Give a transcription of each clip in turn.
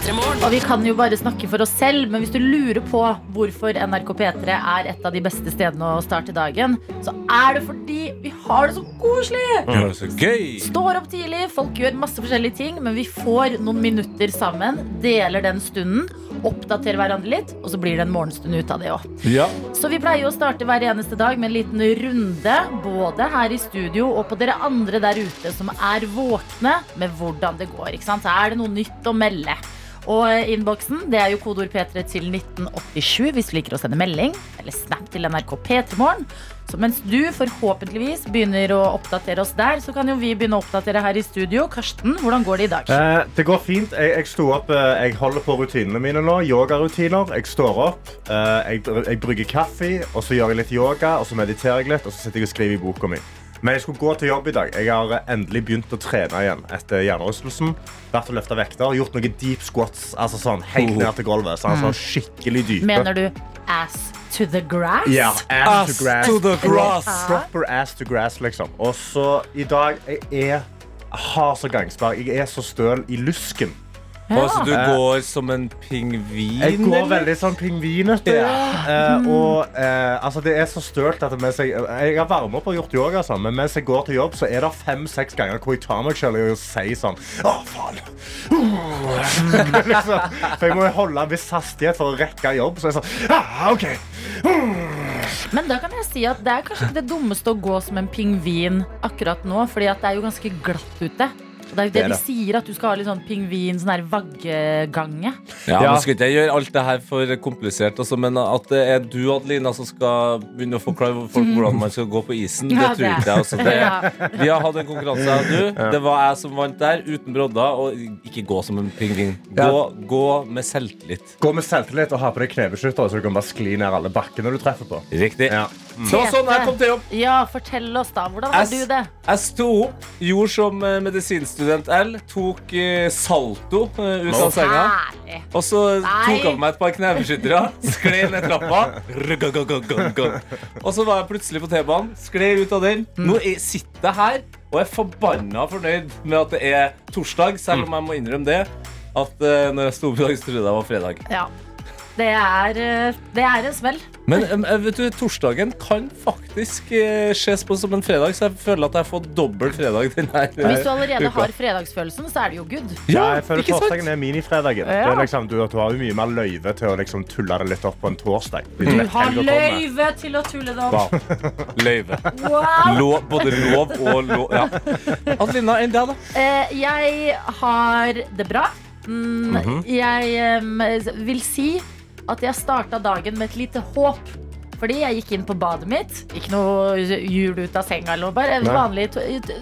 Og vi kan jo bare snakke for oss selv, men hvis du lurer på hvorfor NRK P3 er et av de beste stedene å starte dagen, så er det fordi vi har det så koselig! Det er så gøy! Står opp tidlig, folk gjør masse forskjellige ting, men vi får noen minutter sammen, deler den stunden, oppdaterer hverandre litt, og så blir det en morgenstund ut av det òg. Ja. Så vi pleier å starte hver eneste dag med en liten runde, både her i studio og på dere andre der ute som er våkne med hvordan det går. Ikke sant? Så er det noe nytt å melde. Og innboksen det er jo kodeord P3 til 1987 hvis du liker å sende melding. Eller snap til NRK P3morgen. Så mens du forhåpentligvis begynner å oppdatere oss der, så kan jo vi begynne å oppdatere her i studio. Karsten, hvordan går det i dag? Eh, det går fint. Jeg, jeg, sto opp, eh, jeg holder på rutinene mine nå. Yogarutiner. Jeg står opp, eh, jeg, jeg brygger kaffe, og så gjør jeg litt yoga, og så mediterer jeg litt, og så sitter jeg og skriver i boka mi. Men jeg skulle gå til jobb i dag. Jeg har endelig begynt å trene igjen etter hjernerystelsen. Vært og løfta vekter. Gjort noen deep squats altså sånn, helt ned til gulvet. Sånn, sånn skikkelig dype. Mener du ass to the grass? Ja, ass, to grass. to the grass. Proper ass to grass, liksom. Og så i dag Jeg er har så gangsperre. Jeg er så støl i lusken. Altså, du går som en pingvin? Jeg går veldig sånn pingvinete. Eh, og eh, altså, det er så stølt at mens jeg, jeg har varmet opp og gjort yoga, sånn, men mens jeg går til jobb, så er det fem-seks ganger hvor jeg tar meg selv og sier sånn Å, faen. liksom, for jeg må holde en viss hastighet for å rekke jobb. Så jeg er sånn ah, OK. Men da kan jeg si at det er kanskje ikke det dummeste å gå som en pingvin akkurat nå, fordi det er jo ganske glatt ute. Og det er jo det, Det de det. sier, at du skal ha litt sånn pingvin, sånn her vaggegange. Ja, Ja. Skal ikke jeg gjøre alt det her for komplisert, altså, men at det er du, Adelina, som skal begynne å forklare folk hvordan man skal gå på isen, det Ja, tror ikke jeg. Altså, det, Ja. vi har hatt en konkurranse, jeg og du. Det var jeg som vant der, uten brodder. Og ikke gå som en pingvin. Gå, gå med selvtillit. Gå med selvtillit og ha på deg knebeskytter, så du kan bare skli ned alle bakkene du treffer på. Riktig. Ja. Det var sånn jeg kom til jobb. Ja, fortell oss da. Hvordan var Jeg du det? Jeg sto opp, gjorde som eh, medisinstudent L, tok eh, salto eh, ut av senga. Herlig. Og så tok jeg på meg et par knebeskyttere, skled ned trappa. Og så var jeg plutselig på T-banen, skled ut av den. Nå er, sitter jeg her og er forbanna fornøyd med at det er torsdag, selv om jeg må innrømme det. At eh, når jeg sto opp i dag, så trodde jeg det var fredag. Ja. Det er, eh, det er en smell. Men eh, vet du, torsdagen kan faktisk eh, ses på som en fredag, så jeg føler at jeg har fått dobbel fredag denne Hvis du allerede uka. har fredagsfølelsen, så er det jo good. Ja, jeg føler ikke sant? Torsdagen er minifredagen. Ja. Det er liksom, du, du har jo mye mer løyve til å liksom tulle det litt opp på en torsdag. Du har løyve til å tulle det opp. Wow. Løyve. Wow. Lov, både lov og lov. Ja. Adelina, enn deg, da? Eh, jeg har det bra. Mm, Mhm. Jeg um, vil si at jeg starta dagen med et lite håp. Fordi jeg gikk inn på badet mitt. Ikke noe hjul ut av senga. Eller noe, bare Nei. vanlig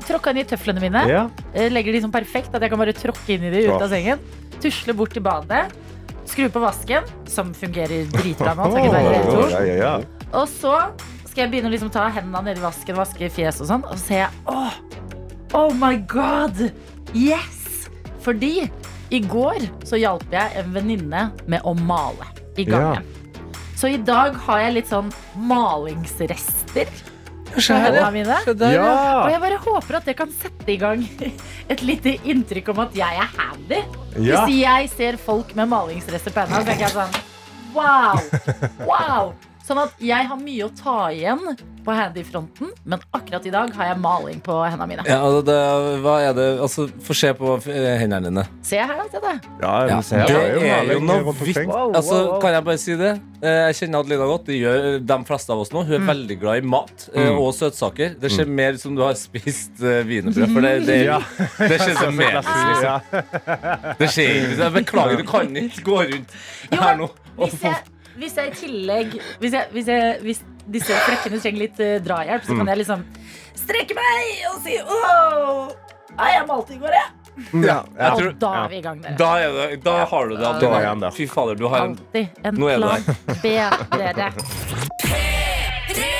Tråkka inn i tøflene mine. Ja. Eh, Legger de sånn perfekt at jeg kan bare tråkke inn i de ut av sengen. Tusle bort til badet. Skru på vasken, som fungerer dritbra nå. Ja, ja, ja. Og så skal jeg begynne å liksom ta hendene nedi vasken, vaske fjes og sånn. Og så ser jeg åh, oh my god, yes! Fordi i går så hjalp jeg en venninne med å male i gangen. Så i dag har jeg litt sånn malingsrester på hendene mine. Og jeg bare håper at det kan sette i gang et lite inntrykk om at jeg er handy. Ja. Hvis jeg ser folk med malingsrester på hendene, så tenker jeg sånn Wow! Wow! Sånn at jeg har mye å ta igjen på handyfronten, men akkurat i dag har jeg maling på hendene mine. Ja, altså, det, hva er det Altså, Få se på eh, hendene dine. Se her, se det. Ja, Ja, se her, det er jo noe. Wow, Altså. Kan jeg bare si det? Eh, Jeg kjenner Adelina godt. Det gjør de fleste av oss nå. Hun er veldig glad i mat mm. og søtsaker. Det ser mer ut som du har spist wienerbrød. For det, det, Ja. det ser så mer ut. Liksom. Det skjer ikke. Beklager, du kan ikke gå rundt her nå. Hvis jeg, hvis jeg i tillegg Hvis, jeg, hvis, jeg, hvis disse flekkene trenger litt eh, drahjelp, så kan jeg liksom strekke meg og si åh, nei, jeg malte i går, jeg. Ja, ja. Og tror- da er vi i gang, dere. Da, er det, da har du det. Da er. Fy fader, du har en Alltid en Nå er det plan B, dere. P3.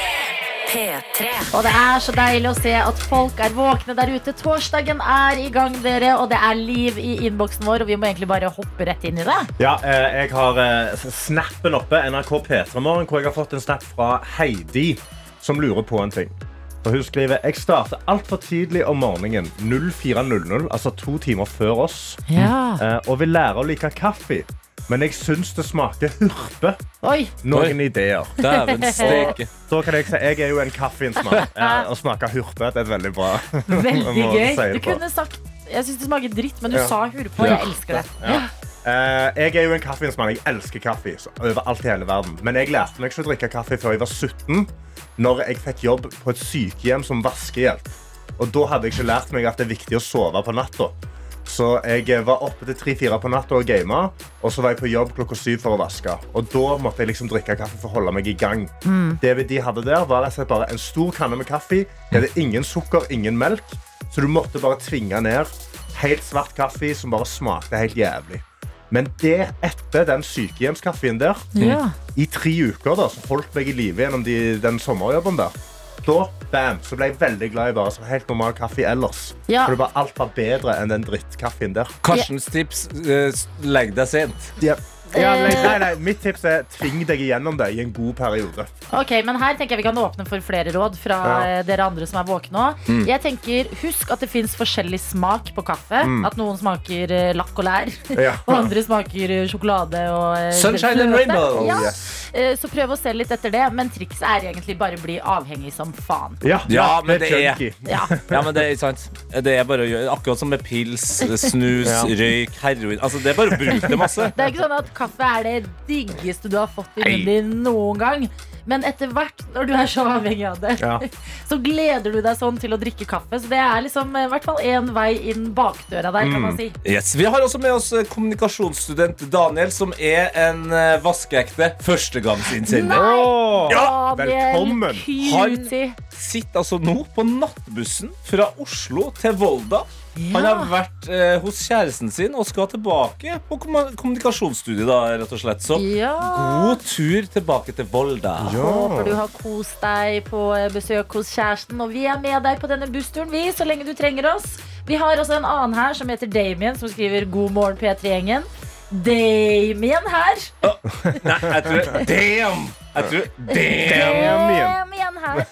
Og det er så deilig å se at folk er våkne der ute. Torsdagen er i gang, dere, og det er liv i innboksen vår. Og vi må egentlig bare hoppe rett inn i det. Ja, eh, jeg har eh, snappen oppe, NRK P3 Morgen, hvor jeg har fått en snap fra Heidi, som lurer på en ting. Og hun skriver jeg starter altfor tidlig om morgenen, 04.00, altså to timer før oss, Ja. eh, og vil lære å like kaffe. Men jeg syns det smaker hurpe. Oi. Noen Oi. ideer. Dæven steike. Da kan jeg si jeg er jo en kaffeinsmak. Eh, å smake hurpe det er veldig bra. Veldig gøy. si Du kunne sagt Jeg syns det smaker dritt, men du Ja. sa hurpe, og jeg elsker det. Ja. Uh, jeg er jo en kaffeinsmann. Jeg elsker kaffe overalt i hele verden. Men jeg lærte meg ikke å drikke kaffe før jeg var 17, når jeg fikk jobb på et sykehjem som vaskehjelp. Og da hadde jeg ikke lært meg at det er viktig å sove på natta. Så jeg var oppe til 3-4 på natta og gama, og så var jeg på jobb klokka syv for å vaske. Og da måtte jeg liksom drikke kaffe for å holde meg i gang. Det vi- de hadde der, var bare en stor kanne med kaffe. Det hadde ingen sukker, ingen melk. Så du måtte bare tvinge ned helt svart kaffe som bare smakte helt jævlig. Men det etter den sykehjemskaffen der, Ja. i tre uker, da, så holdt meg i live gjennom de, den sommerjobben der, da bam, så ble jeg veldig glad i bare som helt normal kaffe ellers. Ja. For det var alt var bedre enn den drittkaffen der. Karstens tips eh, legg deg sent. Ja, nei, nei, nei, mitt tips er tving deg igjennom det i en god periode. Ok, men Her tenker jeg vi kan åpne for flere råd fra Ja. eh, dere andre som er våkne òg. Jeg tenker, Husk at det fins forskjellig smak på kaffe. At noen smaker eh, lakk og lær, Ja. og andre smaker eh, sjokolade og eh, Sunshine and rainbow. Ja. Yes. Eh, Så prøv å se litt etter det. Men trikset er egentlig bare å bli avhengig som faen. Ja, Ja, men det er- Ja. Ja, men det er sant. Det er bare å gjøre Akkurat som med pils, snus, Ja. røyk, heroin. Altså, det er bare å bruke det masse. Det er ikke sånn at kaffe er det diggeste du har fått i munnen din noen gang. Men etter hvert, når du er så avhengig av det, Ja. så gleder du deg sånn til å drikke kaffe. Så det er liksom eh, i hvert fall én vei inn bakdøra der, kan man si. Yes, Vi har også med oss eh, kommunikasjonsstudent Daniel, som er en eh, vaskeekte førstegangsinnsender. Oh, ja, velkommen. Han Sitter altså nå på nattbussen fra Oslo til Volda. Han har vært eh, hos kjæresten sin og skal tilbake på kom kommunikasjonsstudiet. da, rett og slett. Så Ja. god tur tilbake til Volda. Håper du har kost deg på eh, besøk hos kjæresten. Og vi er med deg på denne bussturen, vi, så lenge du trenger oss. Vi har også en annen her som heter Damien, som skriver 'God morgen, P3-gjengen'. Damien her. Nei, jeg tror Damn! Jeg tror Damn! Damien her.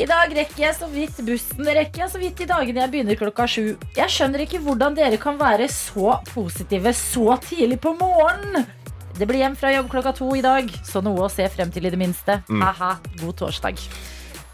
I dag rekker jeg så vidt bussen. Rekker jeg så vidt i dagene jeg begynner klokka sju. Jeg skjønner ikke hvordan dere kan være så positive så tidlig på morgenen. Det blir hjem fra jobb klokka to i dag, så noe å se frem til i det minste. Haha, god torsdag.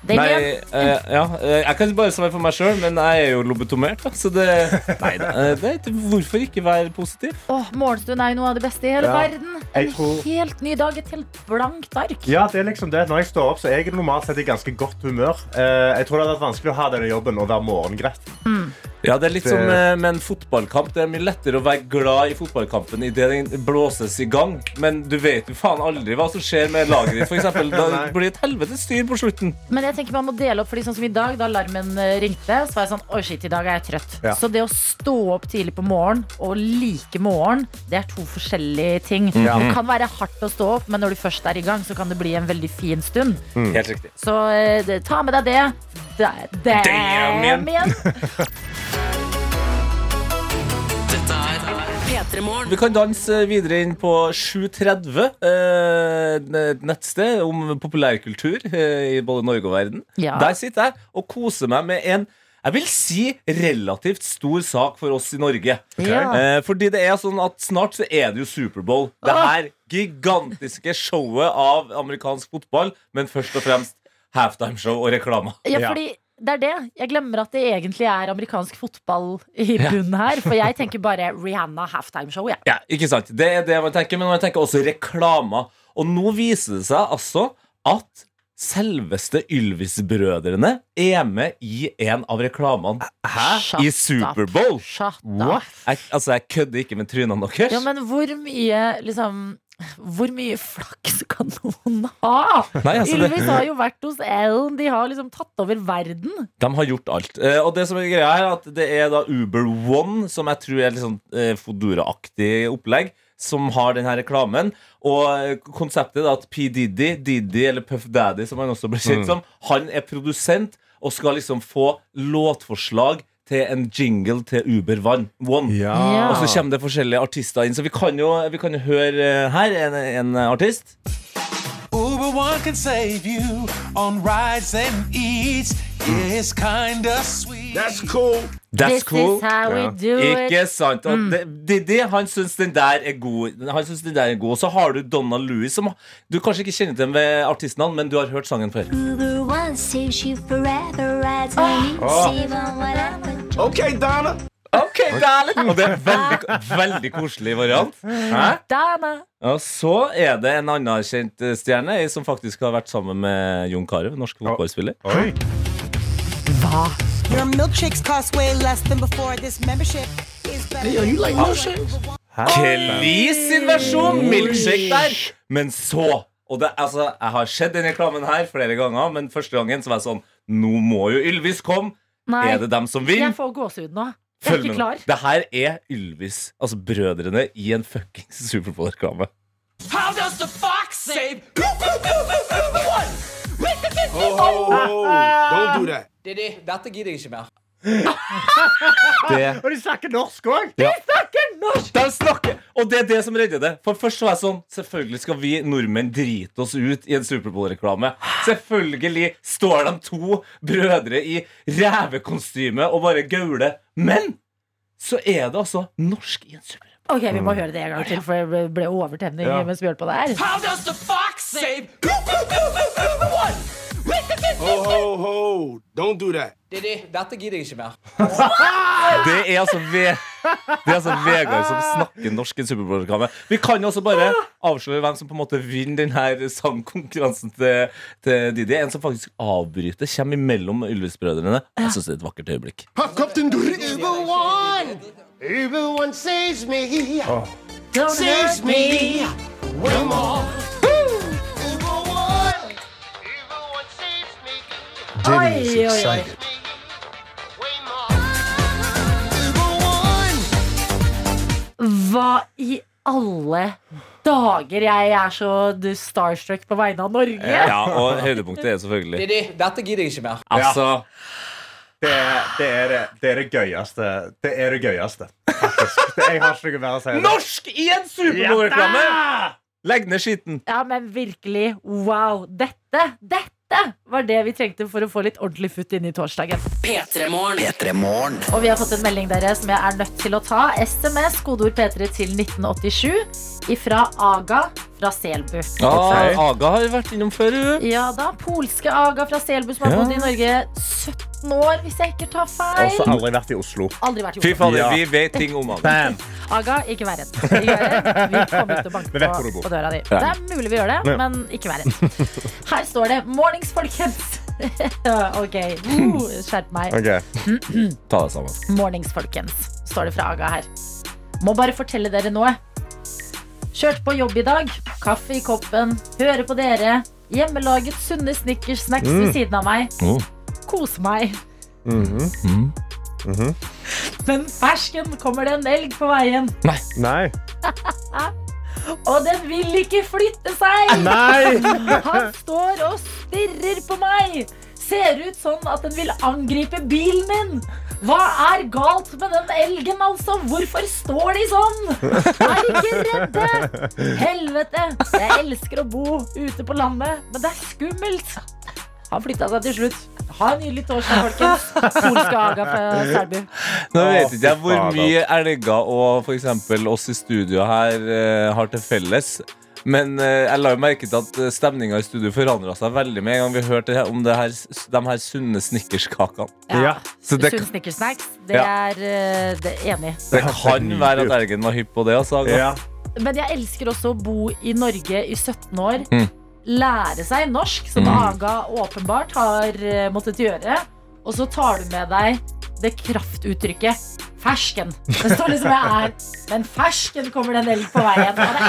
Nei, Damien, eh, ja, eh, jeg kan bare svare for meg sjøl, men jeg er jo lobotomert. Da, så det, nei, da, eh, det er hvorfor ikke være positiv? åh, morgenstund er jo noe av det beste i hele Ja. verden. En Jeg tror- helt ny dag, et helt blankt ark. Ja, det er liksom det. Når jeg står opp, så er jeg normalt sett i ganske godt humør. Eh, jeg tror det hadde vært vanskelig å ha denne jobben og være morgengretten. Ja, det er litt Det- som eh, med en fotballkamp. Det er mye lettere å være glad i fotballkampen idet den blåses i gang. Men du vet jo faen aldri hva som skjer med laget ditt. For eksempel, da blir det et helvetes styr på slutten. Men jeg tenker man må dele opp, fordi sånn som i dag, da alarmen eh, ringte, så var jeg sånn Oi, shit, i dag er jeg trøtt. Ja. Så det å stå opp tidlig på morgen og like morgen, det er to forskjellige ting. Ja. Det kan være hardt å stå opp, men når du først er i gang, så kan det bli en veldig fin stund. Helt riktig. Så eh, ta med deg det. Da- Damien. Damien. P3 Vi kan danse videre inn på 730, eh, nettsted om populærkultur eh, i både Norge og verden. Ja. Der sitter jeg og koser meg med en jeg vil si relativt stor sak for oss i Norge. Ja. Eh, fordi det er sånn at snart så er det jo Superbowl. Det Ah. her gigantiske showet av amerikansk fotball, men først og fremst halftimeshow og reklame. Ja, Ja. fordi det er det. Jeg glemmer at det egentlig er amerikansk fotball i bunnen her. For jeg tenker bare Rihanna halftimeshow. Ja. Ja, ikke sant? Det er det man tenker, men man tenker også reklamer. Og nå viser det seg altså at selveste Ylvis-brødrene er med i en av reklamene Shut i up. Superbowl. Shut What? up. Jeg, altså, jeg kødder ikke med trynene deres. Ja, men hvor mye liksom Hvor mye flaks kan noen ha? Nei, altså det, Ylvis har jo vært hos Ellen. De har liksom tatt over verden. de har gjort alt. Eh, og det som er greia er at det er da Uber One, som jeg tror er litt sånn eh, Fodora-aktig opplegg, som har denne reklamen. Og eh, konseptet er at P. Diddy, Diddy eller Puff Daddy, som han også ble kjent som, han er produsent og skal liksom få låtforslag til en jingle til Uber One. One. Ja. Og så kommer det forskjellige artister inn. Så vi kan jo, vi kan jo høre eh, her en, en artist. Uber One can save you on rides and eats. Yeah, it's kinda sweet. That's cool. That's This cool. is how we do it. Ikke sant? Mm. det- han syns den der er god. Han synes den der er god Og så har du Donna Louis, som du kanskje ikke kjenner til ved artistnavn, men du har hørt sangen før. Uber One saves you forever, rides and eats, save on whatever. Okay, Dana. Ok, darling Og det er en veldig, veldig koselig variant. Hæ? Dana. Og så er det en annen kjent eh, stjerne som faktisk har vært sammen med Jon Carew, norsk fotballspiller. Oi. Hva? Your milkshakes cost way less than before. This membership is better. Yo, you like milkshakes? Kelis sin versjon! Milkshake der. Men så Og det, altså, Jeg har sett den reklamen her flere ganger, men første gangen så var jeg sånn Nå må jo Ylvis komme. Nei, Er det dem som vinner? jeg får gåsehud nå. Jeg er Følg ikke med nå. klar. Det her er Ylvis, altså brødrene, i en fuckings Superbowl-reklame. How does the fox save. Don't do that. Diddy, dette gidder jeg ikke mer. Det Og de snakker norsk òg! De snakker! norsk Og det er det som redder det. For først var jeg sånn Selvfølgelig skal vi nordmenn drite oss ut i en Superbowl-reklame. Selvfølgelig står de to brødre i revekostyme og bare gauler. Men så er det altså norsk i en Superbowl. Ok, Vi må høre det en gang til, for det ble- overtenning Ja. mens vi hørte på det her. How does the fox save? Ho, ho, ho. Don't do that. Diddy, dette gidder jeg ikke mer. Det er altså, ve det er altså Vegard som snakker norsk i Superbowl-reklame. Vi kan jo også bare avsløre hvem som på en måte vinner denne sangkonkurransen til, til Didi. En som faktisk avbryter, kommer imellom Ylvis-brødrene. Jeg syns det er et vakkert øyeblikk. Everyone One. Uber One saves me. Saves me. one more. Oi, oi, oi. Way more. Uber One. Hva i alle dager? Jeg er så starstruck på vegne av Norge. Ja, og høydepunktet er selvfølgelig Didi, dette gidder jeg ikke mer. Altså Det, det, er det, det er det gøyeste. Det er det gøyeste. Det, jeg har ikke noe mer å si. Norsk i en Superbowl-reklame! Legg ned skitten. Ja, men virkelig, wow. Dette, dette var det vi trengte for å få litt ordentlig futt inn i torsdagen. P3morgen. Og vi har fått en melding dere som jeg er nødt til å ta. SMS, kodeord P3 til 1987 ifra Aga fra Selbu. Ah, Aga har vært innom før, hun. Ja da, polske Aga fra Selbu som har Ja. bodd i Norge 17 år, hvis jeg ikke tar Og feil. så aldri vært i Oslo. Aldri vært i Fy fader, Ja. vi vet ting om Aga. Bam! Aga, ikke vær redd. Vi kommer til å banke Vi vet hvor på, på døra di. Ja. Det er mulig vi gjør det, Ja. men ikke vær redd. Her står det 'Mornings, folkens'. ok, uh, skjerp meg. Ok. Ta deg sammen. Mornings, folkens, står det fra Aga her. Må bare fortelle dere noe. Kjørte på jobb i dag. Kaffe i koppen. Hører på dere. Hjemmelaget sunne snickersnacks ved siden av meg. Oh. Kose meg. Mhm. Men fersken kommer det en elg på veien, Nei. og den vil ikke flytte seg. Nei! Han står og stirrer på meg. Ser ut sånn at den vil angripe bilen min. Hva er galt med den elgen, altså? Hvorfor står de sånn? Er ikke redde. Helvete. Jeg elsker å bo ute på landet, men det er skummelt. Han flytta seg til slutt. Ha en nydelig torsdag, folkens. Polske Aga fra Selbu. Nå vet ikke jeg hvor mye elger og eksempel oss i studio her eh, har til felles. Men eh, jeg la jo merke til at stemninga i studio forandra seg veldig med en gang vi hørte det her- om det her, de her sunne snickerskakene. Ja. Så det, Sunn snickersnacks. Det Ja. er eh, det er enig. det kan være at elgen var hypp på det. Altså. Ja. Men jeg elsker også å bo i Norge i 17 år. Mm. Lære seg norsk, som Aga åpenbart har eh, måttet gjøre. Og så tar du med deg det kraftuttrykket. Fersken. Det står liksom jeg er Men fersken kommer den en elg på veien. Og det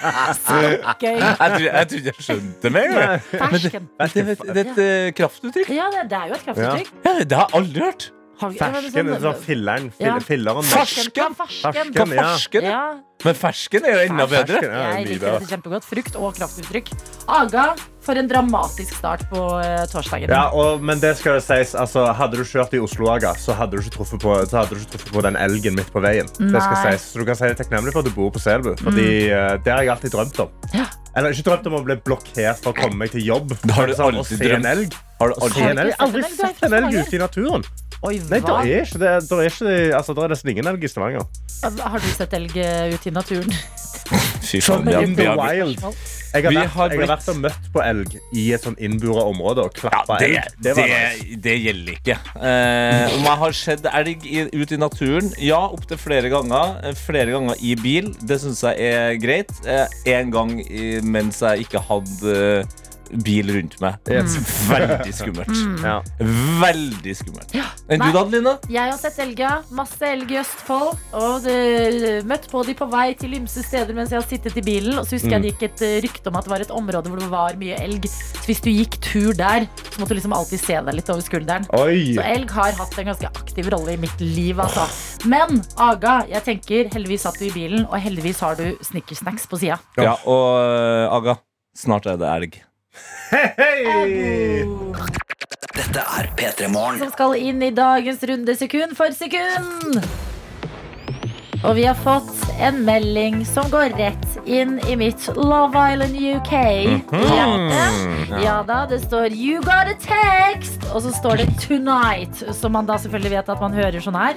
er så gøy. Jeg trodde jeg skjønte gang. Fersken. Det, det, det er et eh, kraftuttrykk. Ja, det, det er jo et kraftuttrykk. Ja, det har jeg aldri hørt. Vi- ja, Fersken, sånn- sånn filleren. Ja. Filleren. Fersken. Fersken. Fersken. Fersken, ja. Men fersken er enda bedre. Fersken, ja, jeg liker dette kjempegodt. Frukt og kraftuttrykk. Aga, for en dramatisk start på uh, torsdagen. Ja, og, men det skal det sies, altså, Hadde du kjørt i Oslo, Aga, så hadde du ikke truffet på, så hadde du ikke truffet på den elgen midt på veien. Det skal sies. Så du kan si deg takknemlig for at du bor på Selbu. Fordi uh, Det har jeg alltid drømt om. Ja. Eller ikke drømt om å bli blokkert for å komme meg til jobb. har du drømt. Har du aldri. Har aldri Du er sett en elg ute i naturen. Oi, Nei, hva? er ikke det. Der er, ikke det altså, der er nesten ingen elg i Stavanger. Har du sett elg ut ute i naturen? Fy faen, vi har, In vi har, wild. Jeg har, Vi vært, har jeg har vært og møtt på elg i et sånn innbura område og klappa det, elg. det, det, nice. det gjelder ikke. Eh, om jeg har sett elg i, ut i naturen? Ja, opptil flere ganger. Eh, Flere ganger i bil. Det syns jeg er greit. Eh, en gang i, mens jeg ikke hadde eh, bil rundt meg. Veldig skummelt. Ja. Veldig skummelt. Enn du da, Adelina? Jeg har sett elga. Masse elg i Østfold. Og det, møtt på de på vei til ymse steder mens jeg har sittet i bilen. Og så husker jeg det gikk et eh, rykte om at det var et område hvor det var mye elg. Så hvis du gikk tur der, så måtte du liksom alltid se deg litt over skulderen. Oi! Så elg har hatt en ganske aktiv rolle i mitt liv, altså. Men Aga, jeg tenker heldigvis satt du i bilen, og heldigvis har du snickersnacks på sida. Ja, og eh, Aga, snart er det elg. Hei! Dette er P3 Morgen. Som skal inn i dagens runde sekund for sekund. Og vi har fått en melding som går rett inn i mitt Love Island UK. hjerte. Ja da, det står 'You got a text', og så står det 'Tonight', som man da selvfølgelig vet at man hører sånn her.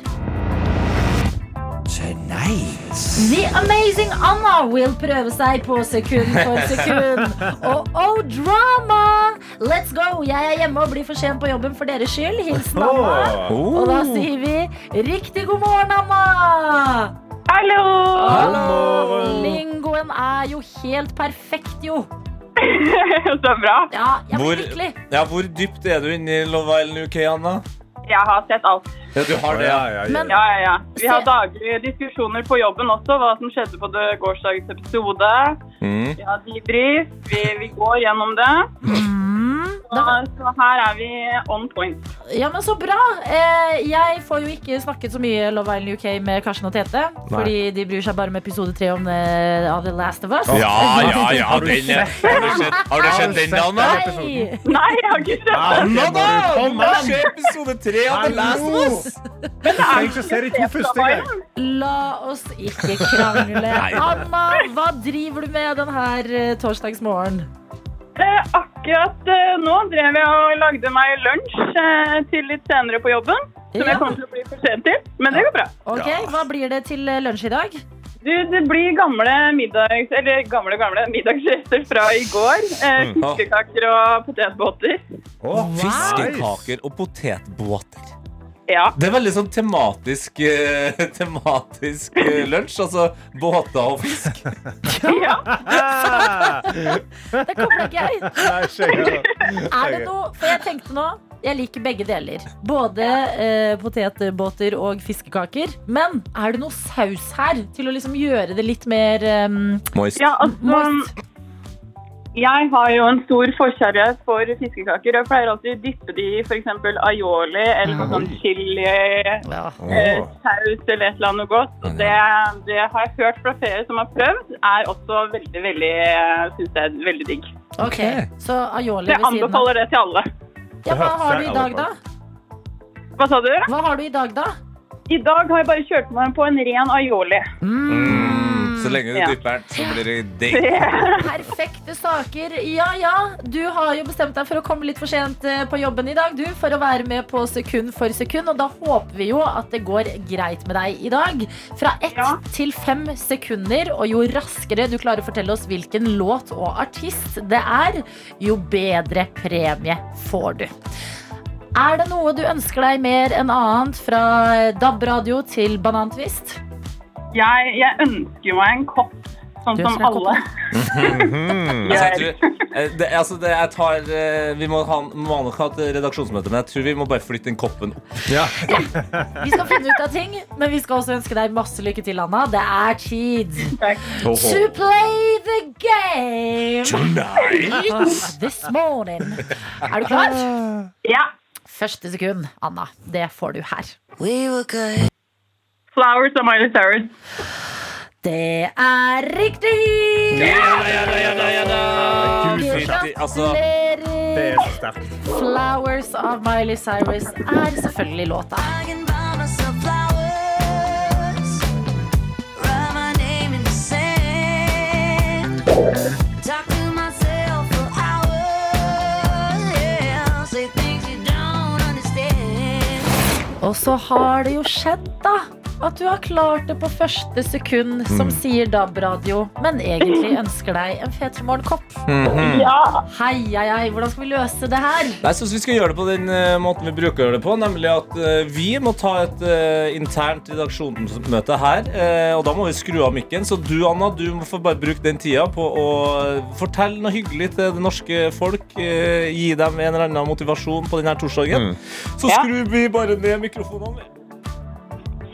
The Amazing Anna vil prøve seg på sekund for sekund. Og oh drama! Let's go! Jeg er hjemme og blir for sent på jobben for deres skyld. Hilsen Anna. Og da sier vi riktig god morgen, Anna! Hallo! Hallo! Lingoen er jo helt perfekt, jo. Så bra. Ja, jeg Hvor, ja, hvor dypt er du inne i Love Island UK, Anna? Jeg har sett alt. Ja, du har det, Ja, ja. ja. Men Ja, ja, ja. Vi har daglige diskusjoner på jobben også, hva som skjedde på det gårsdagens episode. Mm. Vi har debrief, vi, vi går gjennom det. mm, Så, da, så her er vi on point. Ja, men så bra. Eh, jeg får jo ikke snakket så mye Love Island UK med Karsten og Tete. Fordi de bryr seg bare med episode tre om eh, The Last of Us. Ja, ja, ja, Har du den er Har du sett, har du sett den, Anna? Nei! Nei, jeg har ikke sett den. Anna, da! Hva se episode tre av The Last of Us! Du trenger ikke se de to første gang. La oss ikke krangle. Anna, hva driver du med denne torsdagsmorgenen? Eh, akkurat eh, nå drev jeg og lagde meg lunsj eh, til litt senere på jobben. Som Ja. jeg kommer til å bli for sent til. Men det går bra. Ok, Hva blir det til eh, lunsj i dag? Du, det blir gamle middags... Eller gamle, gamle middagsrester fra i går. Eh, Fiskekaker og potetbåter. Åh, Fiskekaker og potetbåter. Ja. Det er veldig sånn tematisk, eh, tematisk eh, lunsj. Altså båter og fisk. ja. Det kommer ikke jeg. Er det noe For jeg tenkte nå Jeg liker begge deler. Både eh, potetbåter og fiskekaker. Men er det noe saus her til å liksom gjøre det litt mer um, Moist. ja, altså moist? Jeg har jo en stor forkjærlighet for fiskekaker. Jeg pleier alltid å dyppe de i f.eks. aioli eller noe sånn chili, Ja. eh, saus eller et eller annet godt. Og det, det har jeg hørt fra flere som har prøvd, er også veldig, veldig Syns jeg er veldig digg. Ok, Så aioli jeg ved siden av. anbefaler det til alle. Ja, hva har du i dag, da? Hva sa du? Hva har du i dag, da? I dag har jeg bare kjørt meg på en ren aioli. Mm. Så lenge du Ja. dypper den, så blir det digg. Perfekte saker. Ja ja, du har jo bestemt deg for å komme litt for sent eh, på jobben i dag, du, for å være med på sekund for sekund. Og da håper vi jo at det går greit med deg i dag. Fra ett Ja. til fem sekunder, og jo raskere du klarer å fortelle oss hvilken låt og artist det er, jo bedre premie får du. Er det noe du ønsker deg mer enn annet fra DAB-radio til banantvist? Jeg, jeg ønsker meg en kopp sånn som alle Altså, gjør. jeg tror, eh, det, altså, det, jeg tar, eh, vi må, ha, må nok ha et redaksjonsmøte, men jeg tror vi må bare flytte den koppen opp. Vi skal finne ut av ting, men vi skal også ønske deg masse lykke til, Anna. Det er tid Takk. to play the game Tonight. this morning. Er du klar? Ja. Første sekund, Anna. Det får du her. Flowers av Miley Cyrus. Det er riktig! Altså, Gratulerer! er så sterkt. Flowers av Miley Cyrus er selvfølgelig låta. Og så har det jo skjedd, da. At du har klart det på første sekund, som sier DAB-radio, men egentlig ønsker deg en P3 Morgen-kopp. Ja. Hei, hei, hei, hvordan skal vi løse det her? Jeg syns vi skal gjøre det på den eh, måten vi bruker å gjøre det på, nemlig at eh, vi må ta et eh, internt redaksjonsmøte her. eh, og da må vi skru av mikken. Så du, Anna, du må få bare bruke den tida på å fortelle noe hyggelig til det norske folk. eh, gi dem en eller annen motivasjon på denne torsdagen. Så Ja. skrur vi bare ned mikrofonene.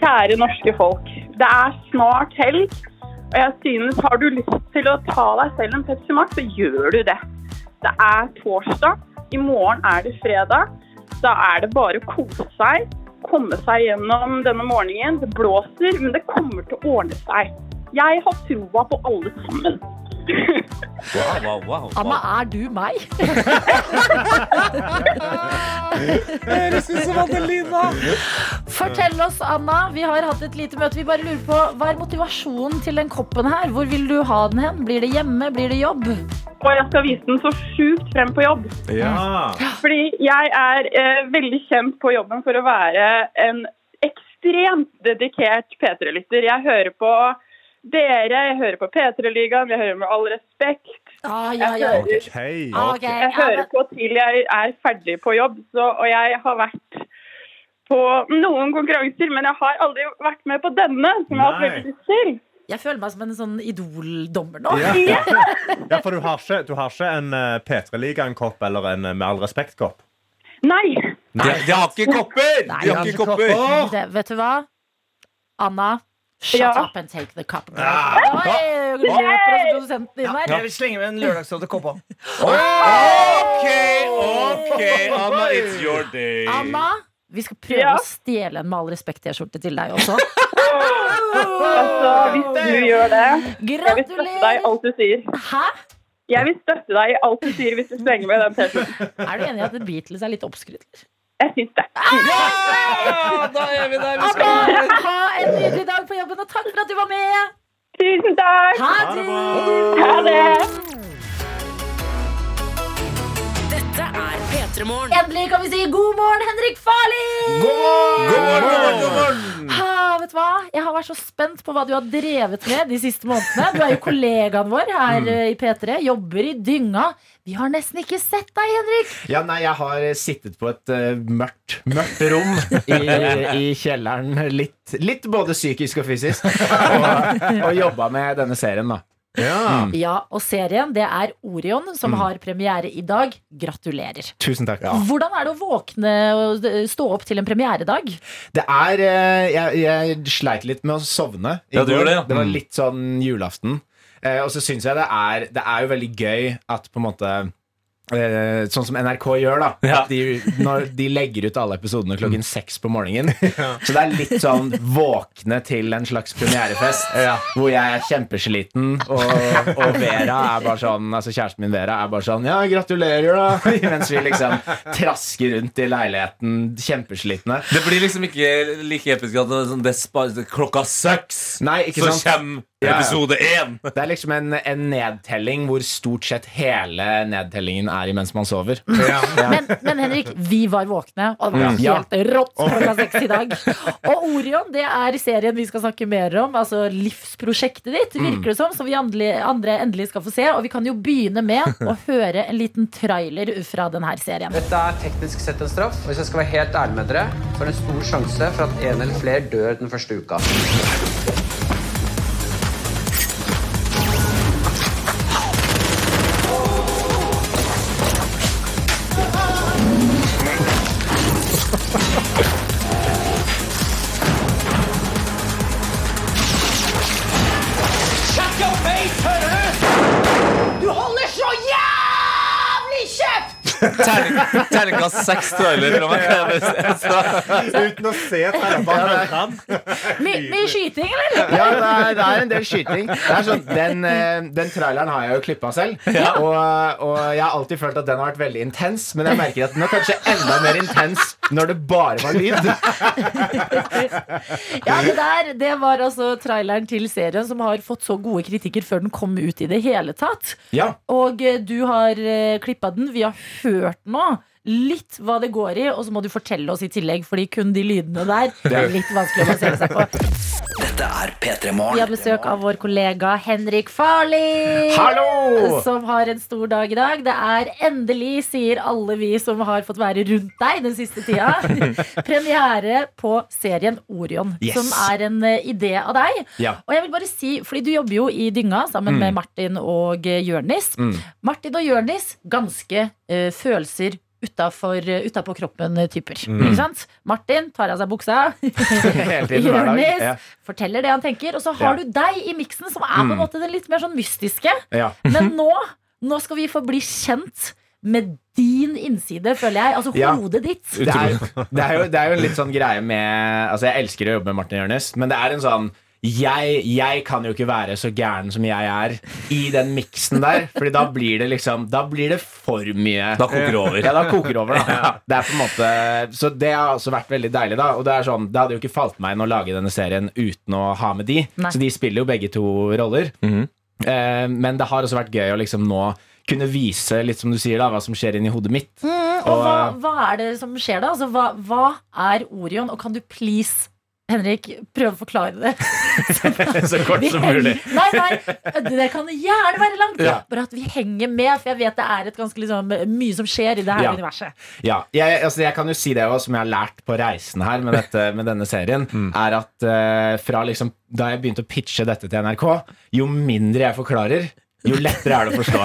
Kjære norske folk. Det er snart helg, og jeg synes har du lyst til å ta deg selv en Pepsi Max, så gjør du det. Det er torsdag, i morgen er det fredag. Da er det bare å kose seg, komme seg gjennom denne morgenen. Det blåser, men det kommer til å ordne seg. Jeg har troa på alle sammen. Wow, wow, wow, Anna, er du meg? Høres ut som Adelina. Fortell oss, Anna. Vi har hatt et lite møte. Vi bare lurer på, Hva er motivasjonen til den koppen her? Hvor vil du ha den hen? Blir det hjemme? Blir det jobb? Og jeg skal vise den så sjukt frem på jobb. Ja. Fordi jeg er eh, veldig kjent på jobben for å være en ekstremt dedikert P3-lytter. Jeg hører på dere, jeg hører på P3-ligaen, jeg hører med all respekt. Ah, ja, ja. Jeg, hører, okay. Okay. jeg hører på til jeg er ferdig på jobb, så, og jeg har vært på noen konkurranser, men jeg har aldri vært med på denne, som jeg har hatt Nei. veldig lyst til. Jeg føler meg som en sånn idoldommer nå. Ja. ja, for du har ikke, du har ikke en uh, P3-ligaen-kopp eller en eh, Med all respekt-kopp? Nei! Nei. de har ikke kopper! Nei, De har ikke kopper. Det, vet du hva? Anna, shut Ja. up and take the cup. Ja. Oi, løper også produsenten inn her. Jeg vil slenge med en lørdagsråd til Kåpa OK, OK, Anna, it's your day. Anna, vi skal prøve Ja. å stjele en med all respekt-T-skjorte til deg også. Altså, hvis du gjør det Jeg vil støtte deg i alt du sier. Hæ? Jeg vil støtte deg i alt du sier hvis du slenger med den T-skjorten. Er du enig i at Beatles er litt oppskrytt? Jeg syns det. Ja, da er vi der vi skal. Ha en nydelig dag på jobben, og takk for at du var med! Tusen takk! Ha Ha det. Ha det! Endelig kan vi si god morgen, Henrik Farli! God morgen, god morgen, god morgen. Vet du hva? Jeg har vært så spent på hva du har drevet med de siste månedene. Du er jo kollegaen vår her mm. i P3. Jobber i dynga. Vi har nesten ikke sett deg, Henrik. Ja, nei, jeg har sittet på et uh, mørkt, mørkt rom i, i kjelleren. Litt, litt både psykisk og fysisk. Og, og jobba med denne serien, da. Ja. Ja, og serien det er Orion, som har premiere i dag. Gratulerer. Tusen takk. Hvordan er det å våkne og stå opp til en premieredag? Det er eh, jeg, jeg sleit litt med å sovne i Ja, det, går. det, ja. Det var Mm. litt sånn julaften. Eh, og så syns jeg det er Det er jo veldig gøy at på en måte Sånn som NRK gjør, da. Ja. De, når de legger ut alle episodene klokken seks på morgenen. Så det er litt sånn våkne til en slags premierefest hvor jeg er kjempesliten, og, og Vera er bare sånn Altså kjæresten min Vera er bare sånn Ja, gratulerer, da. Mens vi liksom trasker rundt i leiligheten kjempeslitne. Det blir liksom ikke like episk at sånn, det er klokka seks. Nei, Så sant? kommer Ja, ja. episode én. Det er liksom en, en nedtelling hvor stort sett hele nedtellingen er imens man sover. Men, men Henrik, vi var våkne, og det var Ja. helt rått klokka seks i dag. Og Orion det er serien vi skal snakke mer om. Altså livsprosjektet ditt, virker det som, som vi andre, andre endelig skal få se. Og vi kan jo begynne med å høre en liten trailer fra denne serien. Dette er teknisk sett en straff. og Hvis jeg skal være helt ærlig med dere, så er det en stor sjanse for at en eller flere dør den første uka. Terningkast seks trailer fra meg. Uten å se. My, mye skyting, eller? Ja, det er, det er en del skyting. Det er sånn, den, eh, den traileren har jeg jo klippa selv. Og, og jeg har alltid følt at den har vært veldig intens, men jeg merker at den er kanskje enda mer intens når det bare var lyd. Ja, det der det var altså traileren til serien som har fått så gode kritikker før den kom ut i det hele tatt. Ja. Og eh, du har uh, klippa den. Vi har hørt nå litt hva det går i, og så må du fortelle oss i tillegg, fordi kun de lydene der det er litt vanskelig å basere seg på. Dette er P3 Vi har besøk av vår kollega Henrik Farli. Hallo! Som har en stor dag i dag. Det er endelig, sier alle vi som har fått være rundt deg den siste tida, premiere på serien Orion. Yes. Som er en eh, idé av deg. Ja. Og jeg vil bare si, fordi du jobber jo i Dynga sammen Mm. med Martin og Jørnis. Mm. Martin og Jørnis, ganske uh, følelser utapå kroppen-typer. Mm. Ikke sant? Martin tar av seg buksa. Jonis Ja. forteller det han tenker. Og så har Ja. du deg i miksen, som er på en Mm. måte den litt mer sånn mystiske. Ja. Men nå, nå skal vi få bli kjent med din innside, føler jeg. Altså Ja. hodet ditt. Det er, det, er jo, det er jo en litt sånn greie med Altså, jeg elsker å jobbe med Martin Jørnes, men det er en sånn jeg, jeg kan jo ikke være så gæren som jeg er i den miksen der. Fordi da blir det liksom Da blir det for mye. Da koker det over. Ja, da koker det over da Det er på en måte Så det har også vært veldig deilig, da. Og det er sånn Det hadde jo ikke falt meg inn å lage denne serien uten å ha med de. Nei. Så de spiller jo begge to roller. Eh, men det har også vært gøy å liksom nå kunne vise litt som du sier da hva som skjer inni hodet mitt. Mm, og Og- hva, hva er det som skjer da? Altså, hva, hva er Orion? Og kan du please, Henrik, prøv å forklare det? så kort som mulig. Nei, nei, det kan gjerne være langt. Ja. Bare at vi henger med, for jeg vet det er et ganske liksom, mye som skjer i det her Ja. universet. Ja, jeg, altså jeg kan jo si det også, som jeg har lært på reisen her med, dette, med denne serien, er at uh, fra liksom, da jeg begynte å pitche dette til NRK, jo mindre jeg forklarer, jo lettere er det å forstå.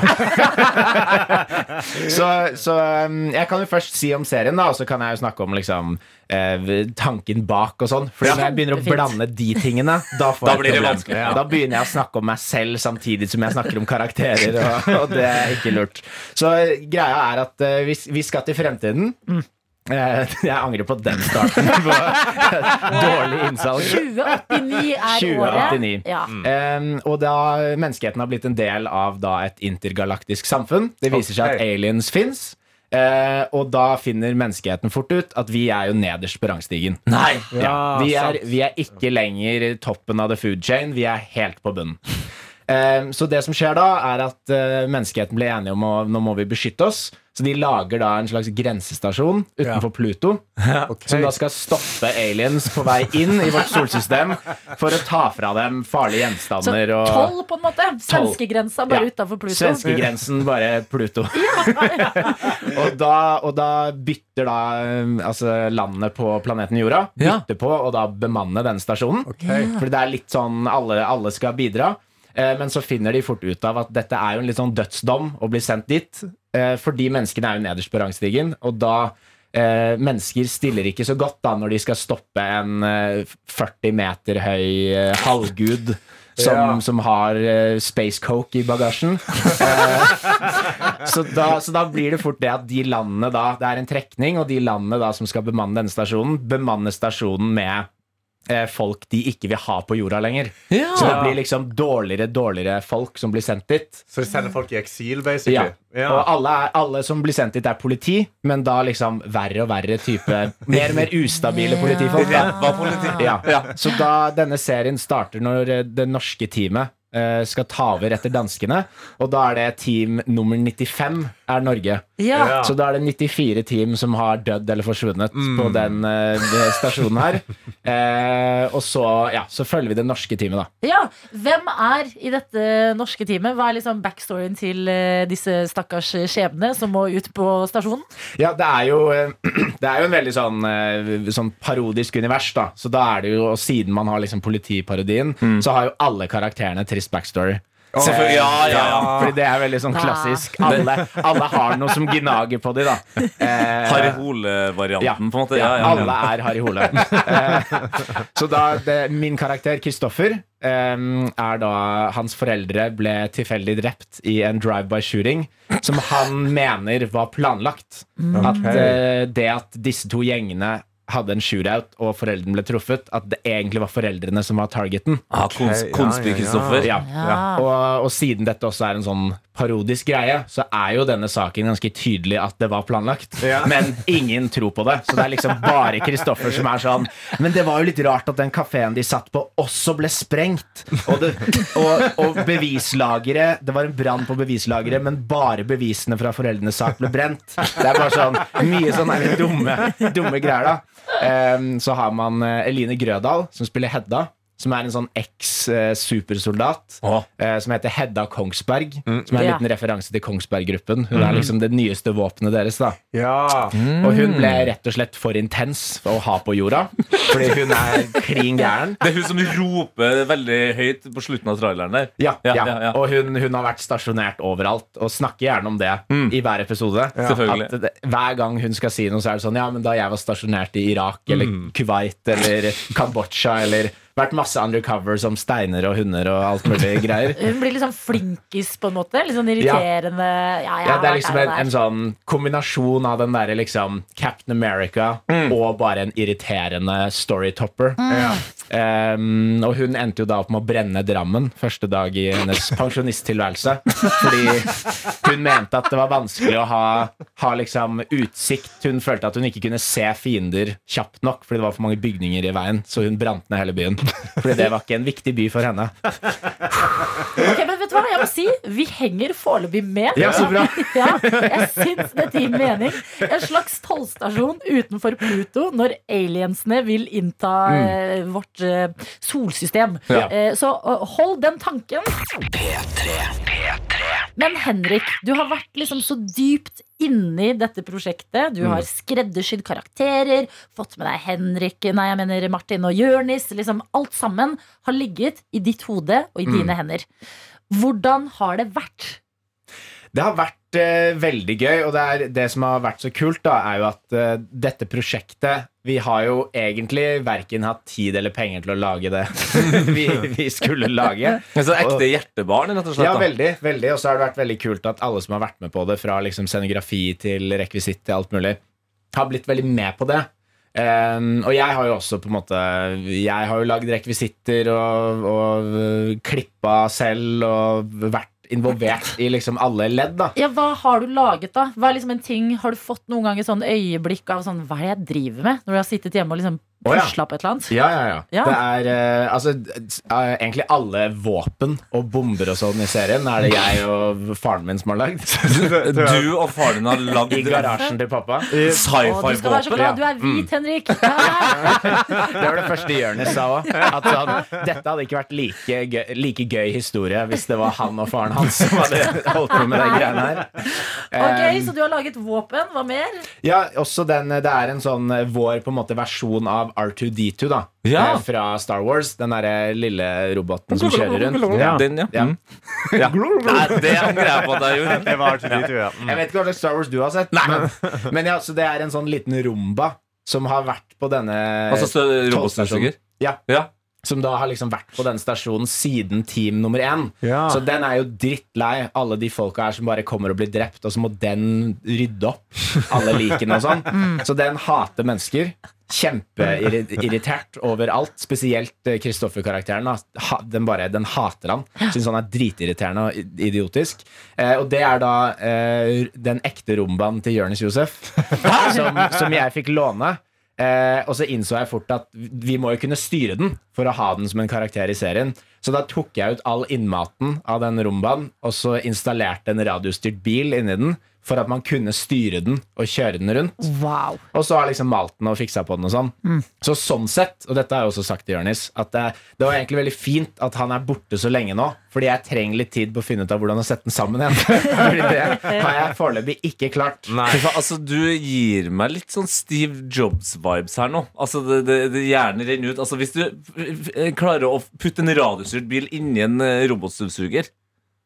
så så um, jeg kan jo først si om serien, da, og så kan jeg jo snakke om liksom, eh, tanken bak og sånn. For når jeg begynner å blande de tingene, da, Da blir det vanskelig, Ja. Da begynner jeg å snakke om meg selv samtidig som jeg snakker om karakterer, og, og det er ikke lurt. Så greia er at eh, vi, vi skal til fremtiden. Eh, Jeg angrer på den starten. På dårlig innsalg. 2089 er 2089. året. Ja. Um, og da menneskeheten har blitt en del av da et intergalaktisk samfunn. Det viser seg at aliens fins. Uh, og da finner menneskeheten fort ut at vi er jo nederst på rangstigen. Nei! Ja, vi, er, vi er ikke lenger toppen av the food chain, vi er helt på bunnen. Eh, så det som skjer da, er at eh, menneskeheten blir enige om å nå må vi beskytte oss. Så de lager da en slags grensestasjon utenfor Pluto. Som da skal stoppe aliens på vei inn i vårt solsystem for å ta fra dem farlige gjenstander. Så tolv, på en måte. Svenskegrensa bare Ja. utafor Pluto. Svenskegrensen, bare Pluto. og, da, og da bytter da um, altså, landet på planeten Jorda Ja. Bytter på å da bemanne denne stasjonen. For det er litt sånn alle, alle skal bidra. Eh, Men så finner de fort ut av at dette er jo en litt sånn dødsdom å bli sendt dit. eh, Fordi menneskene er jo nederst på rangstigen, og da eh, Mennesker stiller ikke så godt da når de skal stoppe en eh, 40 meter høy halvgud som, Ja. som har uh, space coke i bagasjen. Så, da, så da blir det fort det at de landene da Det er en trekning, og de landene da som skal bemanne denne stasjonen, bemanner stasjonen med folk de ikke vil ha på jorda lenger. Ja. Så det blir liksom dårligere, dårligere folk som blir sendt dit. Så de sender folk i eksil, basically? Ja. Og alle, er, alle som blir sendt dit, er politi, men da liksom verre og verre type Mer og mer ustabile politifolk. Da. Ja. Så da denne serien starter når eh, det norske teamet eh, skal ta over etter danskene, og da er det team nummer 95 er Norge. Ja. Så da er det 94 team som har dødd eller forsvunnet på den eh, stasjonen her. Eh, og så, ja, så følger vi det norske teamet, da. Ja, Hvem er i dette norske teamet? Hva er liksom backstoryen til eh, disse stakkars skjebnene som må ut på stasjonen? Ja, det er jo, det er jo en veldig sånn, sånn parodisk univers, da. Så da er det jo, og siden man har liksom politiparodien, så har jo alle karakterene trist backstory. Selvfølgelig, ja, ja, ja. Fordi det er veldig sånn klassisk. Alle, alle har noe som gnager på de, da. Eh, Harry Hole-varianten, ja. på en måte. Ja, Ja, ja, alle er Harry Hole. Eh, så da, det, min karakter, Kristoffer, eh, er da hans foreldre ble tilfeldig drept i en drive-by-shooting som han mener var planlagt. Mm. At eh, det at disse to gjengene hadde en shootout og foreldrene ble truffet, at det egentlig var foreldrene som var targeten. Ah, kons Ok, ja, ja, ja. Kristoffer. Ja. Ja. Og, og siden dette også er en sånn parodisk greie, så er jo denne saken ganske tydelig at det var planlagt. Ja. Men ingen tror på det. Så det er liksom bare Kristoffer som er sånn Men det var jo litt rart at den kafeen de satt på, også ble sprengt. Og, det, og, og bevislageret Det var en brann på bevislageret, men bare bevisene fra foreldrenes sak ble brent. Det er bare sånn mye sånn dumme, dumme greier, da. Ehm, så har man eh, Eline Grødal, som spiller Hedda. Som er en sånn eks-supersoldat eh, som heter Hedda Kongsberg. Som er en Ja. liten referanse til Kongsberg-gruppen. Hun er liksom det nyeste våpenet deres. da Ja. Og hun ble rett og slett for intens å ha på jorda. Fordi hun er klin gæren. Det er hun som roper veldig høyt på slutten av traileren der. Ja, Ja, ja. ja, ja. Og hun, hun har vært stasjonert overalt og snakker gjerne om det i hver episode. At det, hver gang hun skal si noe, så er det sånn Ja, men da jeg var stasjonert i Irak eller Kuwait eller Kambodsja eller vært masse undercover som steiner og hunder og alt mulig greier. Hun blir sånn flinkis, på en måte. Litt sånn irriterende. Ja, Ja, det er liksom en, en sånn kombinasjon av den derre liksom Captain America og bare en irriterende storytopper. Um, og hun endte jo da opp med å brenne Drammen første dag i hennes pensjonisttilværelse. Fordi hun mente at det var vanskelig å ha, ha liksom utsikt. Hun følte at hun ikke kunne se fiender kjapt nok fordi det var for mange bygninger i veien. Så hun brant ned hele byen. Fordi det var ikke en viktig by for henne. Ok, men vet du hva, jeg må si Vi henger foreløpig med. Ja, så bra. ja, jeg syns dette gir mening. En slags tollstasjon utenfor Pluto når aliensene vil innta mm. vårt eh, solsystem. Ja. Eh, så eh, hold den tanken. Men Henrik, du har vært liksom så dypt inni dette prosjektet. Du har skreddersydd karakterer, fått med deg Henrik, nei, jeg mener Martin og Jørnis. Liksom alt sammen har ligget i ditt hode og i dine hender. Hvordan har det vært? Det har vært eh, veldig gøy, og det, er, det som har vært så kult, da, er jo at eh, dette prosjektet Vi har jo egentlig verken hatt tid eller penger til å lage det vi, vi skulle lage. Så ekte hjertebarn, rett og slett. Ja, veldig. veldig Og så har det vært veldig kult at alle som har vært med på det, fra liksom scenografi til rekvisitt til alt mulig, har blitt veldig med på det. Um, og jeg har jo også på en måte Jeg har jo lagd rekvisitter og, og uh, klippa selv og vært involvert i liksom alle ledd, da. Ja, Hva har du laget, da? Hva er liksom en ting, Har du fått noen ganger sånn øyeblikk av sånn Hva er det jeg driver med? Når du har sittet hjemme og liksom. Pusla opp et eller annet? Ja, ja, ja. Ja. Det er eh, altså eh, egentlig alle våpen og bomber og sånn i serien er det jeg og faren min som har lagd. Du og faren din har lagd I garasjen til pappa. Å, du skal være så sci-fi-våpen. glad du er Mm. hvit, Henrik! Det var det første Jonis sa òg. At sånn, dette hadde ikke vært like gøy, like gøy historie hvis det var han og faren hans som hadde holdt på med de greiene her. Ok, Um, Så du har laget våpen. Hva mer? Ja, også den, det er en sånn eh, vår på en måte versjon av R2D2 da Ja. Eh, Fra Star Wars Den der lille roboten som kjører rundt Ja. Den, ja. Ja. Mm. ja. Nei, det angrer jeg på at jeg gjorde. Det var ikke dit, ja. Mm. Jeg vet ikke hva slags Star Wars du har sett Men, men ja, så det er en sånn liten rumba Som har vært på denne Altså robotstøvsuger? Ja, Ja. Som da har liksom vært på denne stasjonen Siden team nummer én Ja. Så den er jo drittlei Alle de folka her som bare kommer og blir drept Og så må den rydde opp Alle likene og sånn. Så den hater mennesker. Kjempeirritert overalt. Spesielt eh, Kristoffer-karakteren den, bare, den hater han. Synes han er dritirriterende og idiotisk. Eh, Og det er da eh, Den ekte rombanen til Jonis Josef som, som jeg fikk låne Eh, og så innså jeg fort at vi må jo kunne styre den for å ha den som en karakter i serien. Så da tok jeg ut all innmaten av den rombanen, og så installerte en radiostyrt bil inni den for at man kunne styre den og kjøre den rundt. Wow. Og så har liksom malt den og fiksa på den og sånn. Så sånn sett, og dette har jeg også sagt til Jonis, at det, det var egentlig veldig fint at han er borte så lenge nå, fordi jeg trenger litt tid på å finne ut av hvordan å sette den sammen igjen. fordi det har jeg foreløpig ikke klart. Nei, for altså, du gir meg litt sånn Steve Jobs-vibes her nå. Altså, det, det, det Hjernen renner ut. Altså, hvis du f- f- klarer å putte en radiostyrt bil inni en eh, robotstøvsuger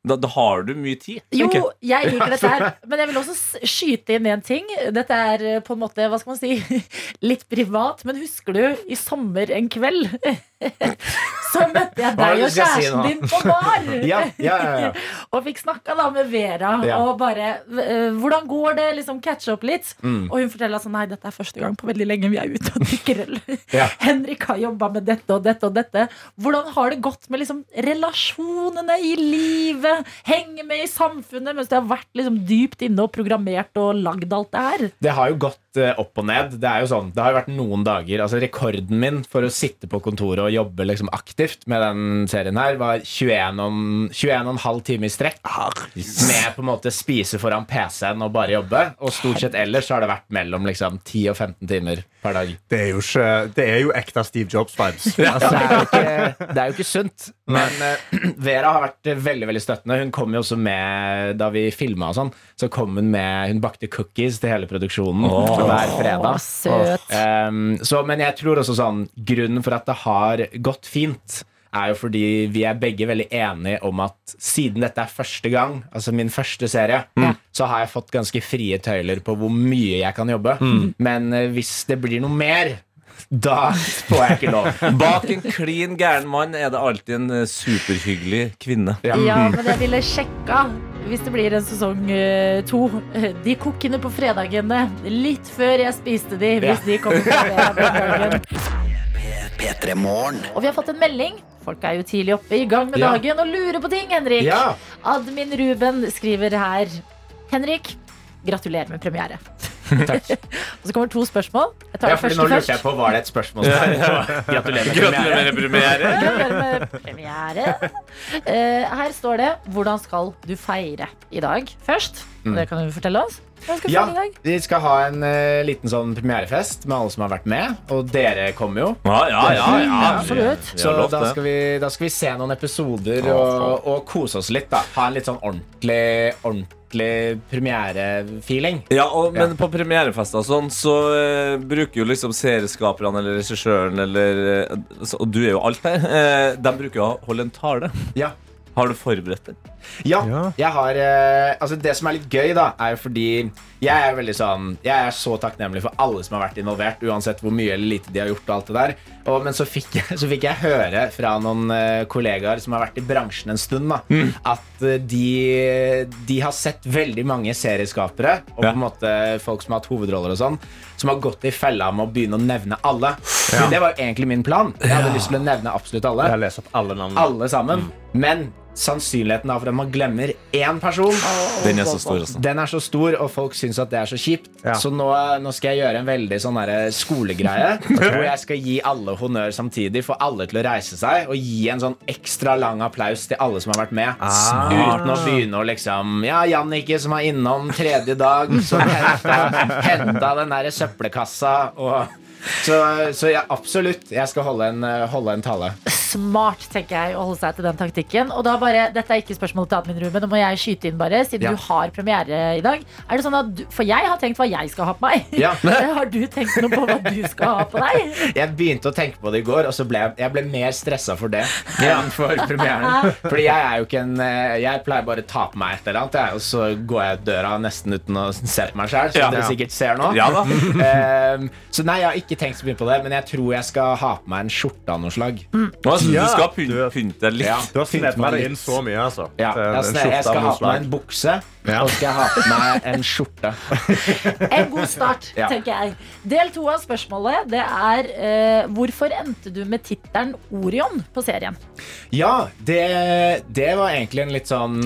Da, da har du mye tid. Jo, jeg liker dette her. Men jeg vil også skyte inn en ting. Dette er eh, på en måte, hva skal man si, litt privat. Men husker du i sommer en kveld? Så møtte jeg deg og kjæresten din på bar. Ja, ja, ja. Og fikk snakka da med Vera og bare eh, Hvordan går det? Liksom catche opp litt. Mm. Og hun forteller altså nei, dette er første gang på veldig lenge vi er ute og drikker øl. Henrik har jobba med dette og dette og dette. Hvordan har det gått med liksom relasjonene i livet? Henge med i samfunnet mens du har vært liksom dypt inne og programmert og lagd alt det her? Det har jo gått eh, opp og ned. Det er jo sånn, det har jo vært noen dager altså Rekorden min for å sitte på kontoret og jobbe liksom aktivt med den serien her, var 21 og, 21 timer i strekk. Med på en måte spise foran PC-en og bare jobbe. Og stort sett ellers så har det vært mellom liksom 10 og 15 timer per dag. Det er jo, ikke, det er jo ekte Steve Jobs-vibes. Ja, det, jo ikke, det er jo ikke sunt. Men uh, Vera har vært veldig veldig støttende. Hun kom jo også med da vi filma og sånn. Så kom hun med Hun bakte cookies til hele produksjonen oh. hver fredag. søt. Um, så, men jeg tror også sånn Grunnen for at det har gått fint, er jo fordi vi er begge veldig enige om at siden dette er første gang, altså min første serie, så har jeg fått ganske frie tøyler på hvor mye jeg kan jobbe. Men eh, hvis det blir noe mer, da får jeg ikke lov. Bak en klin gæren mann er det alltid en eh, superhyggelig kvinne. Ja, men jeg ville sjekka hvis det blir en sesong eh, to. De kokkene på fredagene litt før jeg spiste de, hvis Ja. de kommer på dagen. P3 Morgen. Og vi har fått en melding. Folk er jo tidlig oppe, i gang med Ja. dagen og lurer på ting, Henrik. Ja. Admin Ruben skriver her. Henrik, gratulerer med premiere. Takk. og så kommer to spørsmål. Jeg tar Ja, det første nå lurte jeg på Var det et spørsmål? Ja, ja. Gratulerer med Gratulerer med premiere. Gratulerer med premiere. Uh, her står det 'Hvordan skal du feire i dag?' først. Mm. Det kan du fortelle oss. Skal vi Ja, i dag? vi skal ha en uh, liten sånn premierefest med alle som har vært med. Og dere kommer jo. Ja, ja, ja, ja. Absolutt. Så da skal, vi, da skal vi se noen episoder og, og kose oss litt. da Ha en litt sånn ordentlig, ordentlig premierefeeling. Ja, og, men Ja. på premierefester og sånn, så uh, bruker jo liksom serieskaperne eller regissøren eller uh, så- Og du er jo alt her. eh, de bruker jo å holde en tale. Ja. Har du forberedt det? Ja, jeg har eh, Altså Det som er litt gøy, da, er jo fordi jeg er veldig sånn Jeg er så takknemlig for alle som har vært involvert, uansett hvor mye eller lite de har gjort. og alt det der og, Men så fikk, jeg, så fikk jeg høre fra noen eh, kollegaer som har vært i bransjen en stund, da at eh, de, de har sett veldig mange serieskapere og på en måte folk som har hatt hovedroller og sånn, som har gått i fella med å begynne å nevne alle. Men Det var jo egentlig min plan. Jeg hadde lyst til å nevne absolutt alle. Jeg leser opp alle navnene. Alle sammen. Men sannsynligheten da for at man glemmer én person Den er så stor, altså. Den er så stor, og folk syns at det er så kjipt. Så nå, nå skal jeg gjøre en veldig sånn derre skolegreie. Hvor jeg skal gi alle honnør samtidig, få alle til å reise seg og gi en sånn ekstra lang applaus til alle som har vært med. Uten å begynne å liksom Ja, Jannicke som er innom tredje dag, som henta, den derre søppelkassa og så, så ja, absolutt. Jeg skal holde en, holde en tale. Smart, tenker jeg, å holde seg til den taktikken. Og da bare, Dette er ikke spørsmål til admin Ruben, nå må jeg skyte inn bare, siden Ja. du har premiere i dag. Er det sånn at du, For jeg har tenkt hva jeg skal ha på meg. Ja. har du tenkt noe på hva du skal ha på deg? Jeg begynte å tenke på det i går, og så ble jeg, jeg ble mer stressa for det enn for premieren. Fordi jeg er jo ikke en eh, Jeg pleier bare å ta på meg et eller annet, jeg, og så går jeg ut døra nesten uten å se på meg sjøl, som Ja. dere sikkert ser nå. Ja. Ehm, så nei, jeg har ikke tenkt så mye på det, men jeg tror jeg skal ha på meg en skjorte av noe slag. Mm. Du skal pynte, pynte litt. Ja. Du har meg snevra det inn så mye, altså. Ja, er jeg, sne- jeg skal ha på meg en bukse, og skal jeg ha på meg en skjorte. En god start, Ja. tenker jeg. Del to av spørsmålet det er eh, hvorfor endte du med tittelen Orion på serien? Ja, det, det var egentlig en litt sånn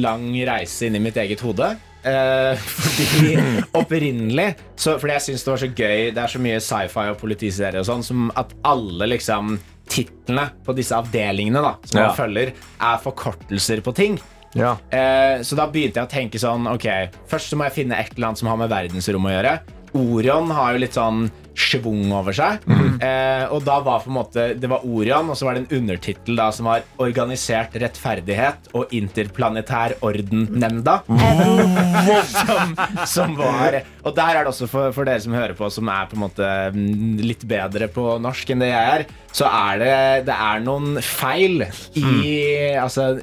lang reise inn i mitt eget hode. Eh, fordi opprinnelig så, Fordi jeg syns det var så gøy Det er så mye sci-fi og politiserier og sånn som at alle liksom titlene på disse avdelingene da som Ja. man følger, er forkortelser på ting. Ja. Eh, så da begynte jeg å tenke sånn Ok, først så må jeg finne et eller annet som har med verdensrom å gjøre. Orion har jo litt sånn schwung over seg. Eh, og da var på en måte Det var Orion, og så var det en undertittel som var 'Organisert rettferdighet og interplanetær orden-nemnda'. som, som var Og der er det også for, for dere som hører på, som er på en måte mm, litt bedre på norsk enn det jeg er, så er det, det er noen feil i Altså,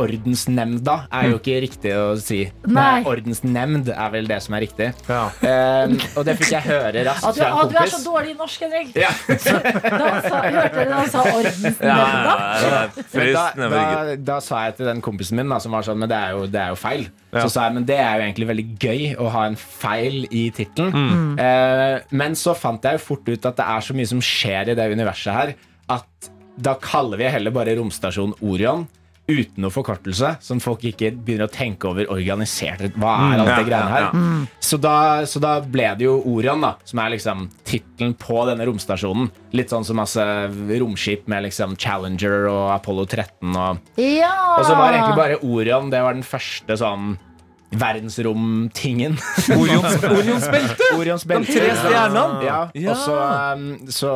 ordensnemnda er jo ikke riktig å si. Nei. Nei, Ordensnemnd er vel det som er riktig. Eh, og det fikk jeg høre raskt At fra en er så dårlig i norsk, Henrik. Ja. Da sa, hørte dere da han sa? Da, da, da sa jeg til den kompisen min da, som var sånn Men det er jo, det er jo feil. Så sa jeg men det er jo egentlig veldig gøy å ha en feil i tittelen. Mm. Eh, men så fant jeg jo fort ut at det er så mye som skjer i det universet her, at da kaller vi heller bare romstasjonen Orion. Uten noe forkortelse, som folk ikke begynner å tenke over organisert. Hva er Mm. alt det greiene her? ja, ja. Så, da, så da ble det jo Orion, da, som er liksom tittelen på denne romstasjonen. Litt sånn som masse romskip med liksom Challenger og Apollo 13 og Ja! Og så var egentlig bare Orion Det var den første sånn verdensromtingen. Orions- Orions belte? De tre stjernene? Ja. Ja. Og så, um, så,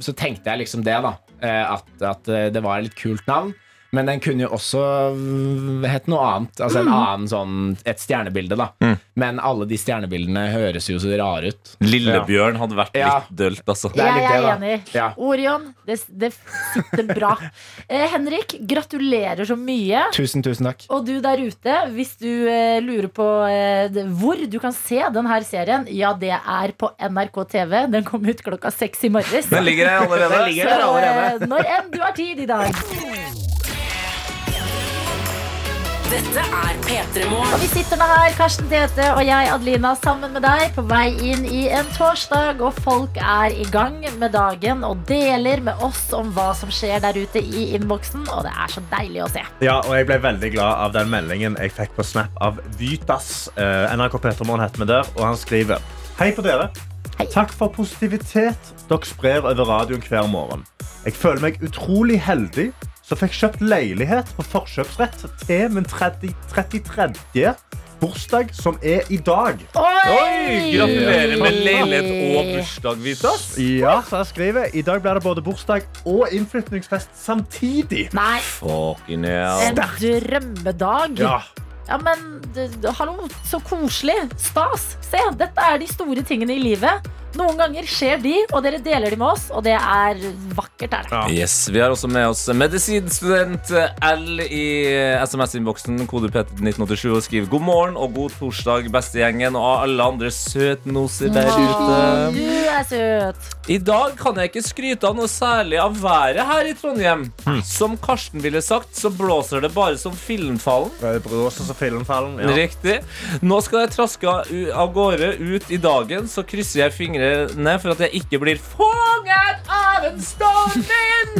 så tenkte jeg liksom det, da. eh, At, at eh, det var et litt kult navn. Men den kunne jo også mm, hett noe annet. Altså en Mm. annen sånn Et stjernebilde, da. Men alle de stjernebildene høres jo så rare ut. Lillebjørn hadde vært Ja. litt dølt, altså. Det er Jeg litt er det, da. enig. Ja. Orion, det, det sitter bra. Eh, Henrik, gratulerer så mye. Tusen, tusen takk. Og du der ute, hvis du eh, lurer på eh, hvor du kan se denne serien, ja, det er på NRK TV. Den kom ut klokka seks i morges. Den ligger der allerede. Den ligger der allerede. eh, når enn du har tid i dag. Dette er P3 Og Morgen. vi sitter nå her, Karsten Tete og jeg, Adelina, sammen med deg på vei inn i en torsdag. Og folk er i gang med dagen og deler med oss om hva som skjer der ute i innboksen. Og det er så deilig å se. Ja, og jeg ble veldig glad av den meldingen jeg fikk på Snap av Vytas. Eh, NRK Morgen heter vi der, og han skriver Hei på dere. Takk for positivitet dere sprer over radioen hver morgen. Jeg føler meg utrolig heldig som fikk kjøpt leilighet på forkjøpsrett til min 30, 33. bursdag, som er i dag. Oi! Gratulerer med leilighet og bursdag, Vitas. Ja, så jeg skriver I dag blir det både bursdag og innflytningsfest samtidig. Nei, Fucking en drømmedag. Ja. Ja, men hallo, så koselig. Stas. Se, dette er de store tingene i livet. Noen ganger skjer de, og dere deler de med oss, og det er vakkert. er det. Yes, Vi har også med oss medisinstudent L i SMS-innboksen, kode P1987, og skriver god morgen og god torsdag, bestegjengen og alle andre søtnoser der ute. du er søt. I dag kan jeg ikke skryte av noe særlig av været her i Trondheim. Som Karsten ville sagt, så blåser det bare som filmfallen. Det blåser som filmfallen. Ja. Riktig. Nå skal jeg traske av gårde ut i dagen, så krysser jeg fingrene for at jeg ikke blir fanget av en stormvind.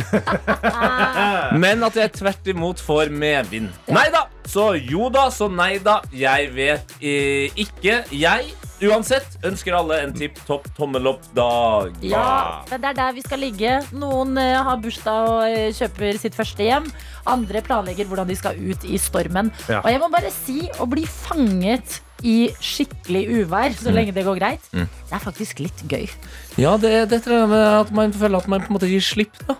Men at jeg tvert imot får medvind. Nei da. Så jo da, så nei da. Jeg vet eh, ikke. Jeg, uansett, ønsker alle en tipp topp tommel opp-dag. Ja, men det er der vi skal ligge. Noen eh, har bursdag og eh, kjøper sitt første hjem. Andre planlegger hvordan de skal ut i stormen. Ja. Og jeg må bare si, å bli fanget i skikkelig uvær, så lenge det går greit, Mm. det er faktisk litt gøy. Ja, det, det tror jeg med at man føler at man på en måte gir slipp, da.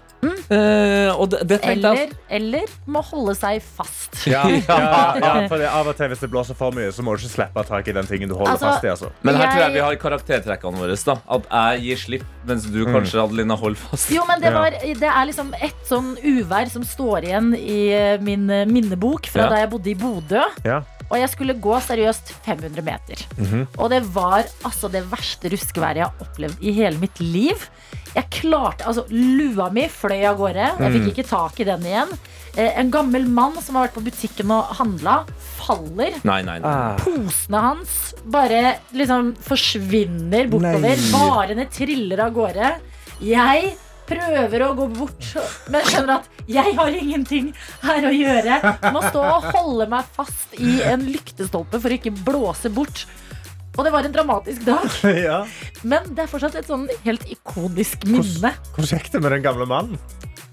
Eh, og det, det jeg Eller, eller må holde seg fast. Ja, ja, ja, for det, av og til Hvis det blåser for mye, så må du ikke slippe tak i den tingen du holder Altså, fast i. Altså. Men her tror jeg Jeg- vi har karaktertrekkene våre. da At jeg gir slipp, mens du kanskje, Adelina, holder fast. Jo, men det, var, det er liksom et sånn uvær som står igjen i eh, min eh, minnebok fra Ja. da jeg bodde i Bodø. Ja. Og jeg skulle gå seriøst 500 meter. Mhm. Og det var altså det verste ruskeværet jeg har opplevd i hele mitt liv. Jeg klarte, altså Lua mi fløy av gårde. Jeg fikk Mm. ikke tak i den igjen. Eh, en gammel mann som har vært på butikken og handla, faller. Nei, nei, nei. Posene hans bare liksom forsvinner bortover. Varene triller av gårde. Jeg prøver å gå bort, men skjønner at jeg har ingenting her å gjøre. Må stå og holde meg fast i en lyktestolpe for å ikke blåse bort. Og det var en dramatisk dag, ja. men det er fortsatt et sånn helt ikonisk minne. Hvordan gikk det med den gamle mannen?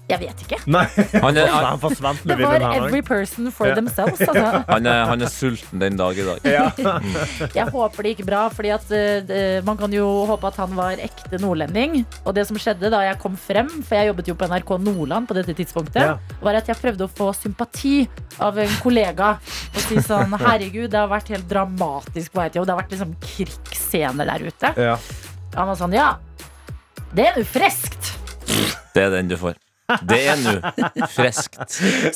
Jeg vet ikke. Nei, Han er- han forsvant Det var every person for Ja. themselves. Altså. Han er, han er sulten den dag i dag. Ja. Jeg håper det gikk bra, fordi at eh, man kan jo håpe at han var ekte nordlending. Og det som skjedde da jeg kom frem, for jeg jobbet jo på NRK Nordland på dette tidspunktet, Ja. var at jeg prøvde å få sympati av en kollega. Og si sånn Herregud, det har vært helt dramatisk på vei til jobb. Det har vært liksom krigsscener der ute. Ja. Han var sånn Ja, det er jo friskt. Det er den du får. Det er nå freskt.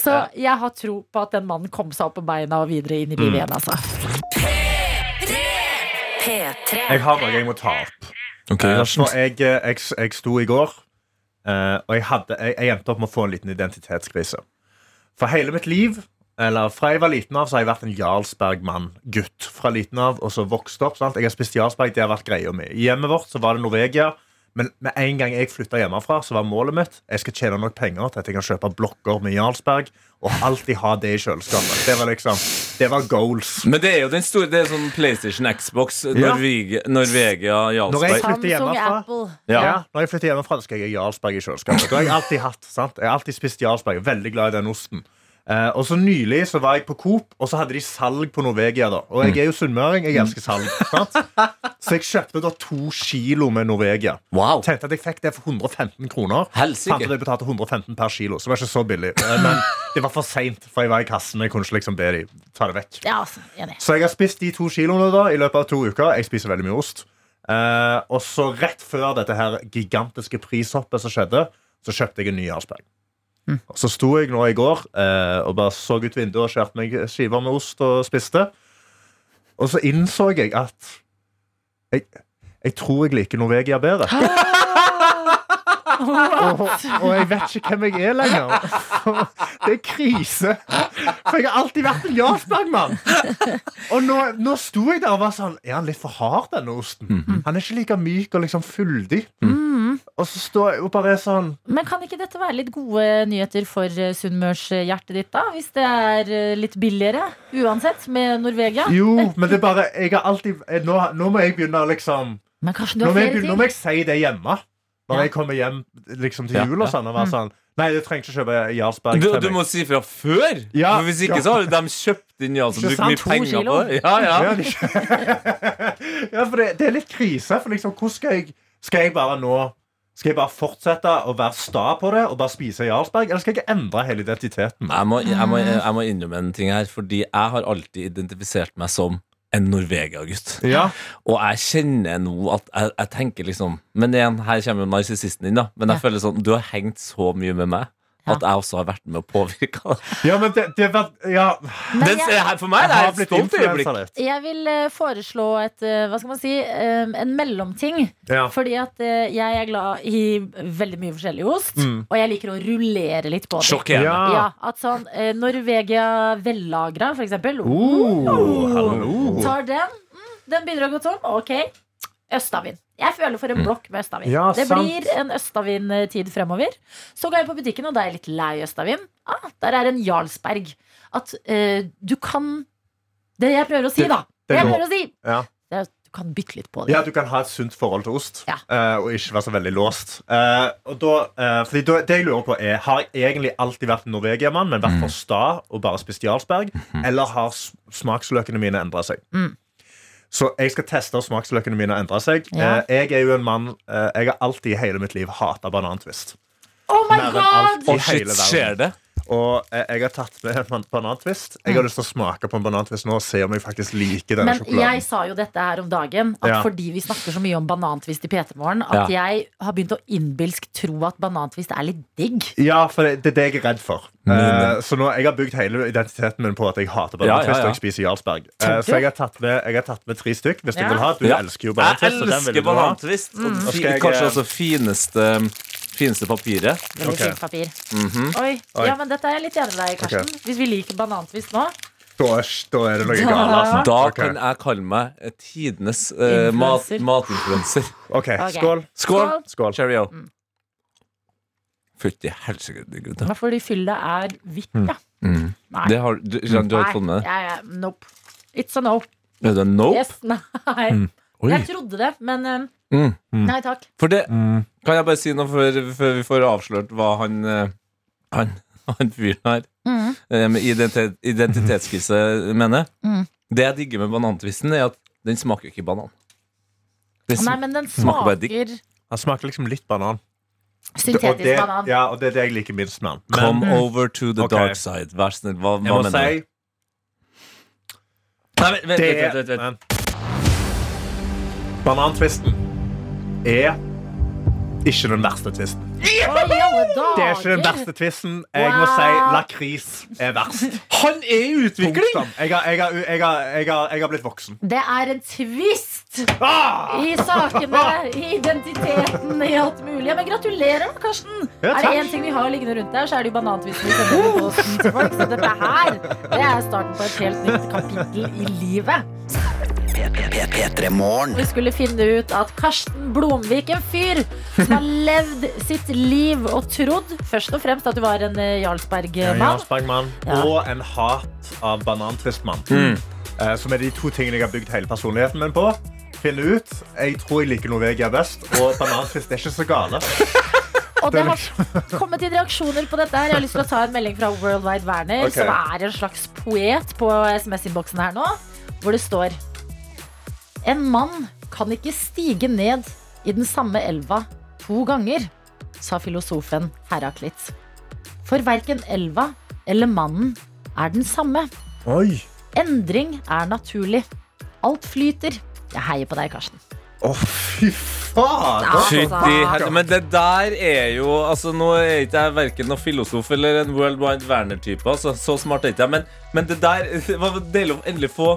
Så jeg har tro på at den mannen kom seg opp på beina og videre inn i Mm. livet igjen, altså. P3. Jeg har noe jeg må ta opp. Okay, Eh, for jeg, eh, jeg, jeg sto i går, eh, og jeg, hadde, jeg, jeg endte opp med å få en liten identitetskrise. For hele mitt liv, eller fra jeg var liten av, så har jeg vært en Jarlsberg-mann. Gutt fra liten av, og så vokst opp. Sant? Jeg har spist Jarlsberg, det har vært greia mi. I hjemmet vårt så var det Norvegia. Men med en gang jeg flytta hjemmefra, så var målet mitt Jeg skal tjene nok penger til at jeg kan kjøpe blokker med Jarlsberg og alltid ha det i kjøleskapet. Det var liksom Det var goals. Men det er jo den store Det er sånn PlayStation, Xbox, Norvegia, Norvegia, Jarlsberg. Når jeg flytter hjemmefra Ja. Ja. Når jeg flytter hjemmefra, så skal jeg ha Jarlsberg i kjøleskapet. Det har jeg alltid hatt. sant? Jeg har alltid spist Jarlsberg. Veldig glad i den osten. Eh, og så Nylig så var jeg på Coop, og så hadde de salg på Norvegia. da Og jeg er jo sunnmøring. Jeg elsker salg. sant? Så jeg kjøpte da to kilo med Norvegia. Wow. Tenkte at jeg fikk det for 115 kroner. Fant at jeg betalte 115 per kilo, så det var ikke så billig. Eh, Men det var for seint, for jeg var i kassen. Jeg kunne ikke liksom be de ta det vekk. Ja, altså. Så jeg har spist de to kiloene da i løpet av to uker. Jeg spiser veldig mye ost. Eh, og så rett før dette her gigantiske prishoppet som skjedde, så kjøpte jeg en ny Jarlsberg. Og Så sto jeg nå i går eh, og bare så ut vinduet og skjærte meg skiver med ost og spiste. Og så innså jeg at jeg, jeg tror jeg liker Norvegia bedre. Og, og jeg vet ikke hvem jeg er lenger. Det er krise. For jeg har alltid vært en Jarlsberg-mann. Og nå, nå sto jeg der og var sånn Er han litt for hard, denne osten? Han er ikke like myk og liksom fyldig. Og så står jeg og bare sånn Men kan ikke dette være litt gode nyheter for eh, sunnmørshjertet ditt, da? Hvis det er eh, litt billigere, uansett, med Norvegia? Jo, men det er bare jeg har alltid, eh, nå, nå må jeg begynne å liksom Men kanskje du Nå har flere begynne- nå må jeg si det hjemme. Når Ja. jeg kommer hjem liksom til jul og sånn. Og være sånn Nei, du trenger ikke kjøpe Jarlsberg. Du, du må si fra før! Ja. For Hvis ikke så har de kjøpt inn Jarlsberg. Ikke Brukt mye penger kilo. på det. Ja, ja. Ja, for det, det er litt krise. For liksom, hvordan skal jeg Skal jeg bare nå Skal jeg bare fortsette å være sta på det og bare spise Jarlsberg, eller skal jeg ikke endre hele identiteten? Jeg må, jeg, må, jeg må innrømme en ting her, fordi jeg har alltid identifisert meg som en Norvegia-gutt. Ja. Og jeg kjenner nå at jeg, jeg tenker liksom Men igjen, her kommer jo narsissisten inn, da. Men jeg Ja. føler sånn Du har hengt så mye med meg at jeg også har vært med å påvirke det. ja, men det, det var Ja. Men Det, jeg- her, for meg det er et stolt øyeblikk. Jeg vil eh, foreslå et eh, Hva skal man si? eh, en mellomting. Ja. Fordi at jeg er glad i veldig mye forskjellig ost. Mm. Og jeg liker å rullere litt på det. Sjokkerende. Ja. Ja, at sånn Norvegia vellagra, for eksempel. Oh, hallo. Tar den. Mm, den begynner å gå tom. Ok. Østavin. Jeg føler for en blokk med østavind. Ja, det blir en østavind-tid fremover. Så går jeg på butikken, og da er jeg litt lei østavind. Ah, der er en Jarlsberg. At uh, du kan Det jeg prøver å si, da. det Det jeg prøver å si Ja. det er Du kan bytte litt på det. Ja, du kan ha et sunt forhold til ost Ja. eh, og ikke være så veldig låst. Eh, og da, fordi da, det jeg lurer på er Har jeg egentlig alltid vært Norvegia-mann, men vært for sta og bare spist Jarlsberg? Eller har smaksløkene mine endra seg? Mm. Så jeg skal teste om smaksløkene mine har endra seg. Ja. Eh, jeg er jo en mann eh, Jeg har alltid i hele mitt liv hata banantvist. Oh my Mer enn alt god! i shit, skjer det? Og jeg har tatt med en banantvist. Jeg har lyst til å smake på en banantvist nå og se om jeg faktisk liker denne Men sjokoladen. jeg sa jo dette her om dagen, at Ja. fordi vi snakker så mye om banantvist i P3 Morgen, at jeg har begynt å innbilsk tro at banantvist er litt digg. Ja, for det, det er det jeg er redd for. Men- Eh, så nå, Jeg har bygd hele identiteten min på at jeg hater banantvist Ja, ja, ja. og jeg spiser Jarlsberg. Uh, så jeg har, tatt med, jeg har tatt med tre stykk hvis Ja. du vil ha. Du Ja. elsker jo banantvist. Jeg elsker banantvist. Mm. banantvist. Og fi- skal jeg, kanskje eh, også fineste, fineste papiret. Veldig okay. fint papir. Mhm. Oi. Oi. Ja, men dette er jeg litt enig med deg i, Karsten. Okay. Hvis vi liker banantvist nå. Da, er- da er det noe galt. Altså. Da kan jeg kalle meg eh, tidenes uh, mat, matinfluenser. OK, Ok. skål. Skål! Skål. Cheerio. Mm. Fytti helsike, fordi fyllet er hvitt, ja. Mm. Nei. Det har, du, du, du har ikke fått med det? Ja, ja, nope. It's a no. Er det nope? Yes, nei. Mm. Jeg trodde det, men eh, Mm. Nei takk. For det Kan jeg bare si noe før, før vi får avslørt hva han eh, Han, han fyren her Mm. eh, med identitet, identitetskrise mener? Mm. Det jeg digger med banantvisten, er at den smaker ikke banan. Det Nei, men den smaker smaker Han smaker liksom litt banan. syntetisk det, banan. Ja, og det er det jeg liker minst med den. Come over to the okay. dark side. Vær snill. Hva, Jeg hva må mener si du? Nei, vent, vent, vent, vent, vent. Banantvisten er ikke den verste tvisten. Det er ikke den verste tvisten. Jeg må si lakris er verst. Han er i utvikling! Jeg har, jeg, har, jeg, har, jeg, har, jeg har blitt voksen. Det er en twist Ah! i sakene, i identiteten, i alt mulig. Men gratulerer, Karsten. Ja, er det én ting vi har liggende rundt der, så er det jo banantvisten vi sender til folk. Så dette her, det er starten på et helt nytt kapittel i livet. P3 Morgen. Vi skulle finne ut at Karsten Blomvik, en fyr som har levd sitt liv og trodd først og fremst at du var en eh, Jarlsberg-mann. Jarlsbergmann Ja. og en hat av banantvistmann. Mm. Eh, som er de to tingene jeg har bygd hele personligheten min på. Finne ut. Jeg tror jeg liker Norvegia best, og banantvist er ikke så gale. Og det har kommet inn reaksjoner på dette. her Jeg har lyst til å ta en melding fra Worldwide Werner, okay. som er en slags poet på SMS-innboksen her nå, hvor det står En mann kan ikke stige ned i den samme elva to ganger, sa filosofen Heraklit. For verken elva eller mannen er den samme. Oi. Endring er naturlig. Alt flyter. Jeg heier på deg, Karsten. Å, fy faen! Fytti Men det der er jo altså Nå er ikke jeg verken noen filosof eller en World Wide Werner-type. Altså, så smart er ikke jeg. Men, men det der det var deilig å endelig få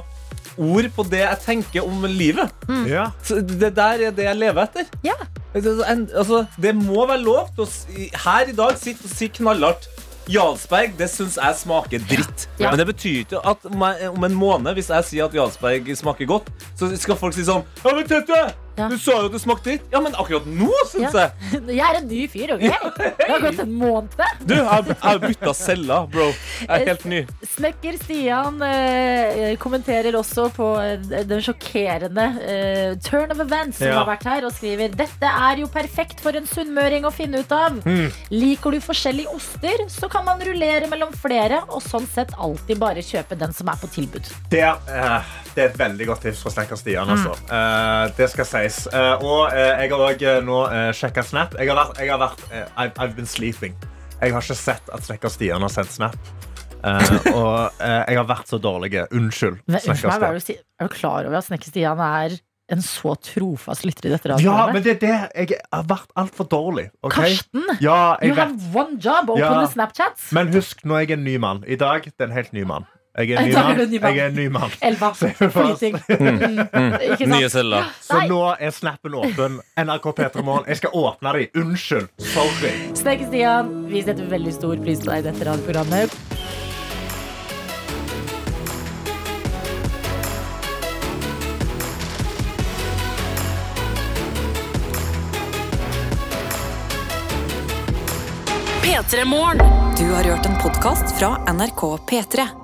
ord på det jeg tenker om livet. Ja. Så det der er det jeg lever etter. Ja. En- altså, det må være lov til å si, her i dag sitte og si knallhardt Jarlsberg det syns jeg smaker dritt. Ja. Men det betyr ikke at om, en måned, hvis jeg sier at Jarlsberg smaker godt, så skal folk si sånn Ja, men Tete, Ja. du sa jo at det smakte dritt. Ja, men akkurat nå syns Ja. jeg Jeg er en ny fyr, OK? Det har gått en måned. Du, jeg har- jeg bytta celler, bro. Jeg er helt ny. Snekker Stian eh, kommenterer også på eh, den sjokkerende eh, turn of events som Ja. har vært her, og skriver Dette er jo perfekt for en sunnmøring å finne ut av. Mm. Liker du forskjellige oster, så kan man rullere mellom flere, og sånn sett alltid bare kjøpe den som er på tilbud. Det er, eh, det er et veldig godt tips fra Snekker Stian. Altså. Eh, det skal sies. Uh, og eh, jeg har også nå uh, sjekka Snap. Jeg har vært, jeg har vært eh, I've, I've been sleeping. Jeg har ikke sett at Snekker Stian har sendt Snap. Eh, og eh, jeg har vært så dårlig. Unnskyld. Men, unnskyld meg, er, du er du klar over at Snekker Stian er en så trofast lytter i dette Ja, men det er det. Jeg har vært altfor dårlig. Okay? Karsten, Ja, you vet. have one job, open Ja. the Snapchats. Men husk, nå er jeg en ny mann. I dag det er en helt ny mann. Jeg er en ny mann. Jeg er en ny mann. Elva. Flyting. Mm. Ikke? Nye celler. Så nå er snappen åpen. NRK P3 Morgen. Jeg skal åpne de. Unnskyld. Sorry. Snekker Stian, vi setter veldig stor pris på deg i dette radioprogrammet. P3 Morgen. Du har hørt en podkast fra NRK P3.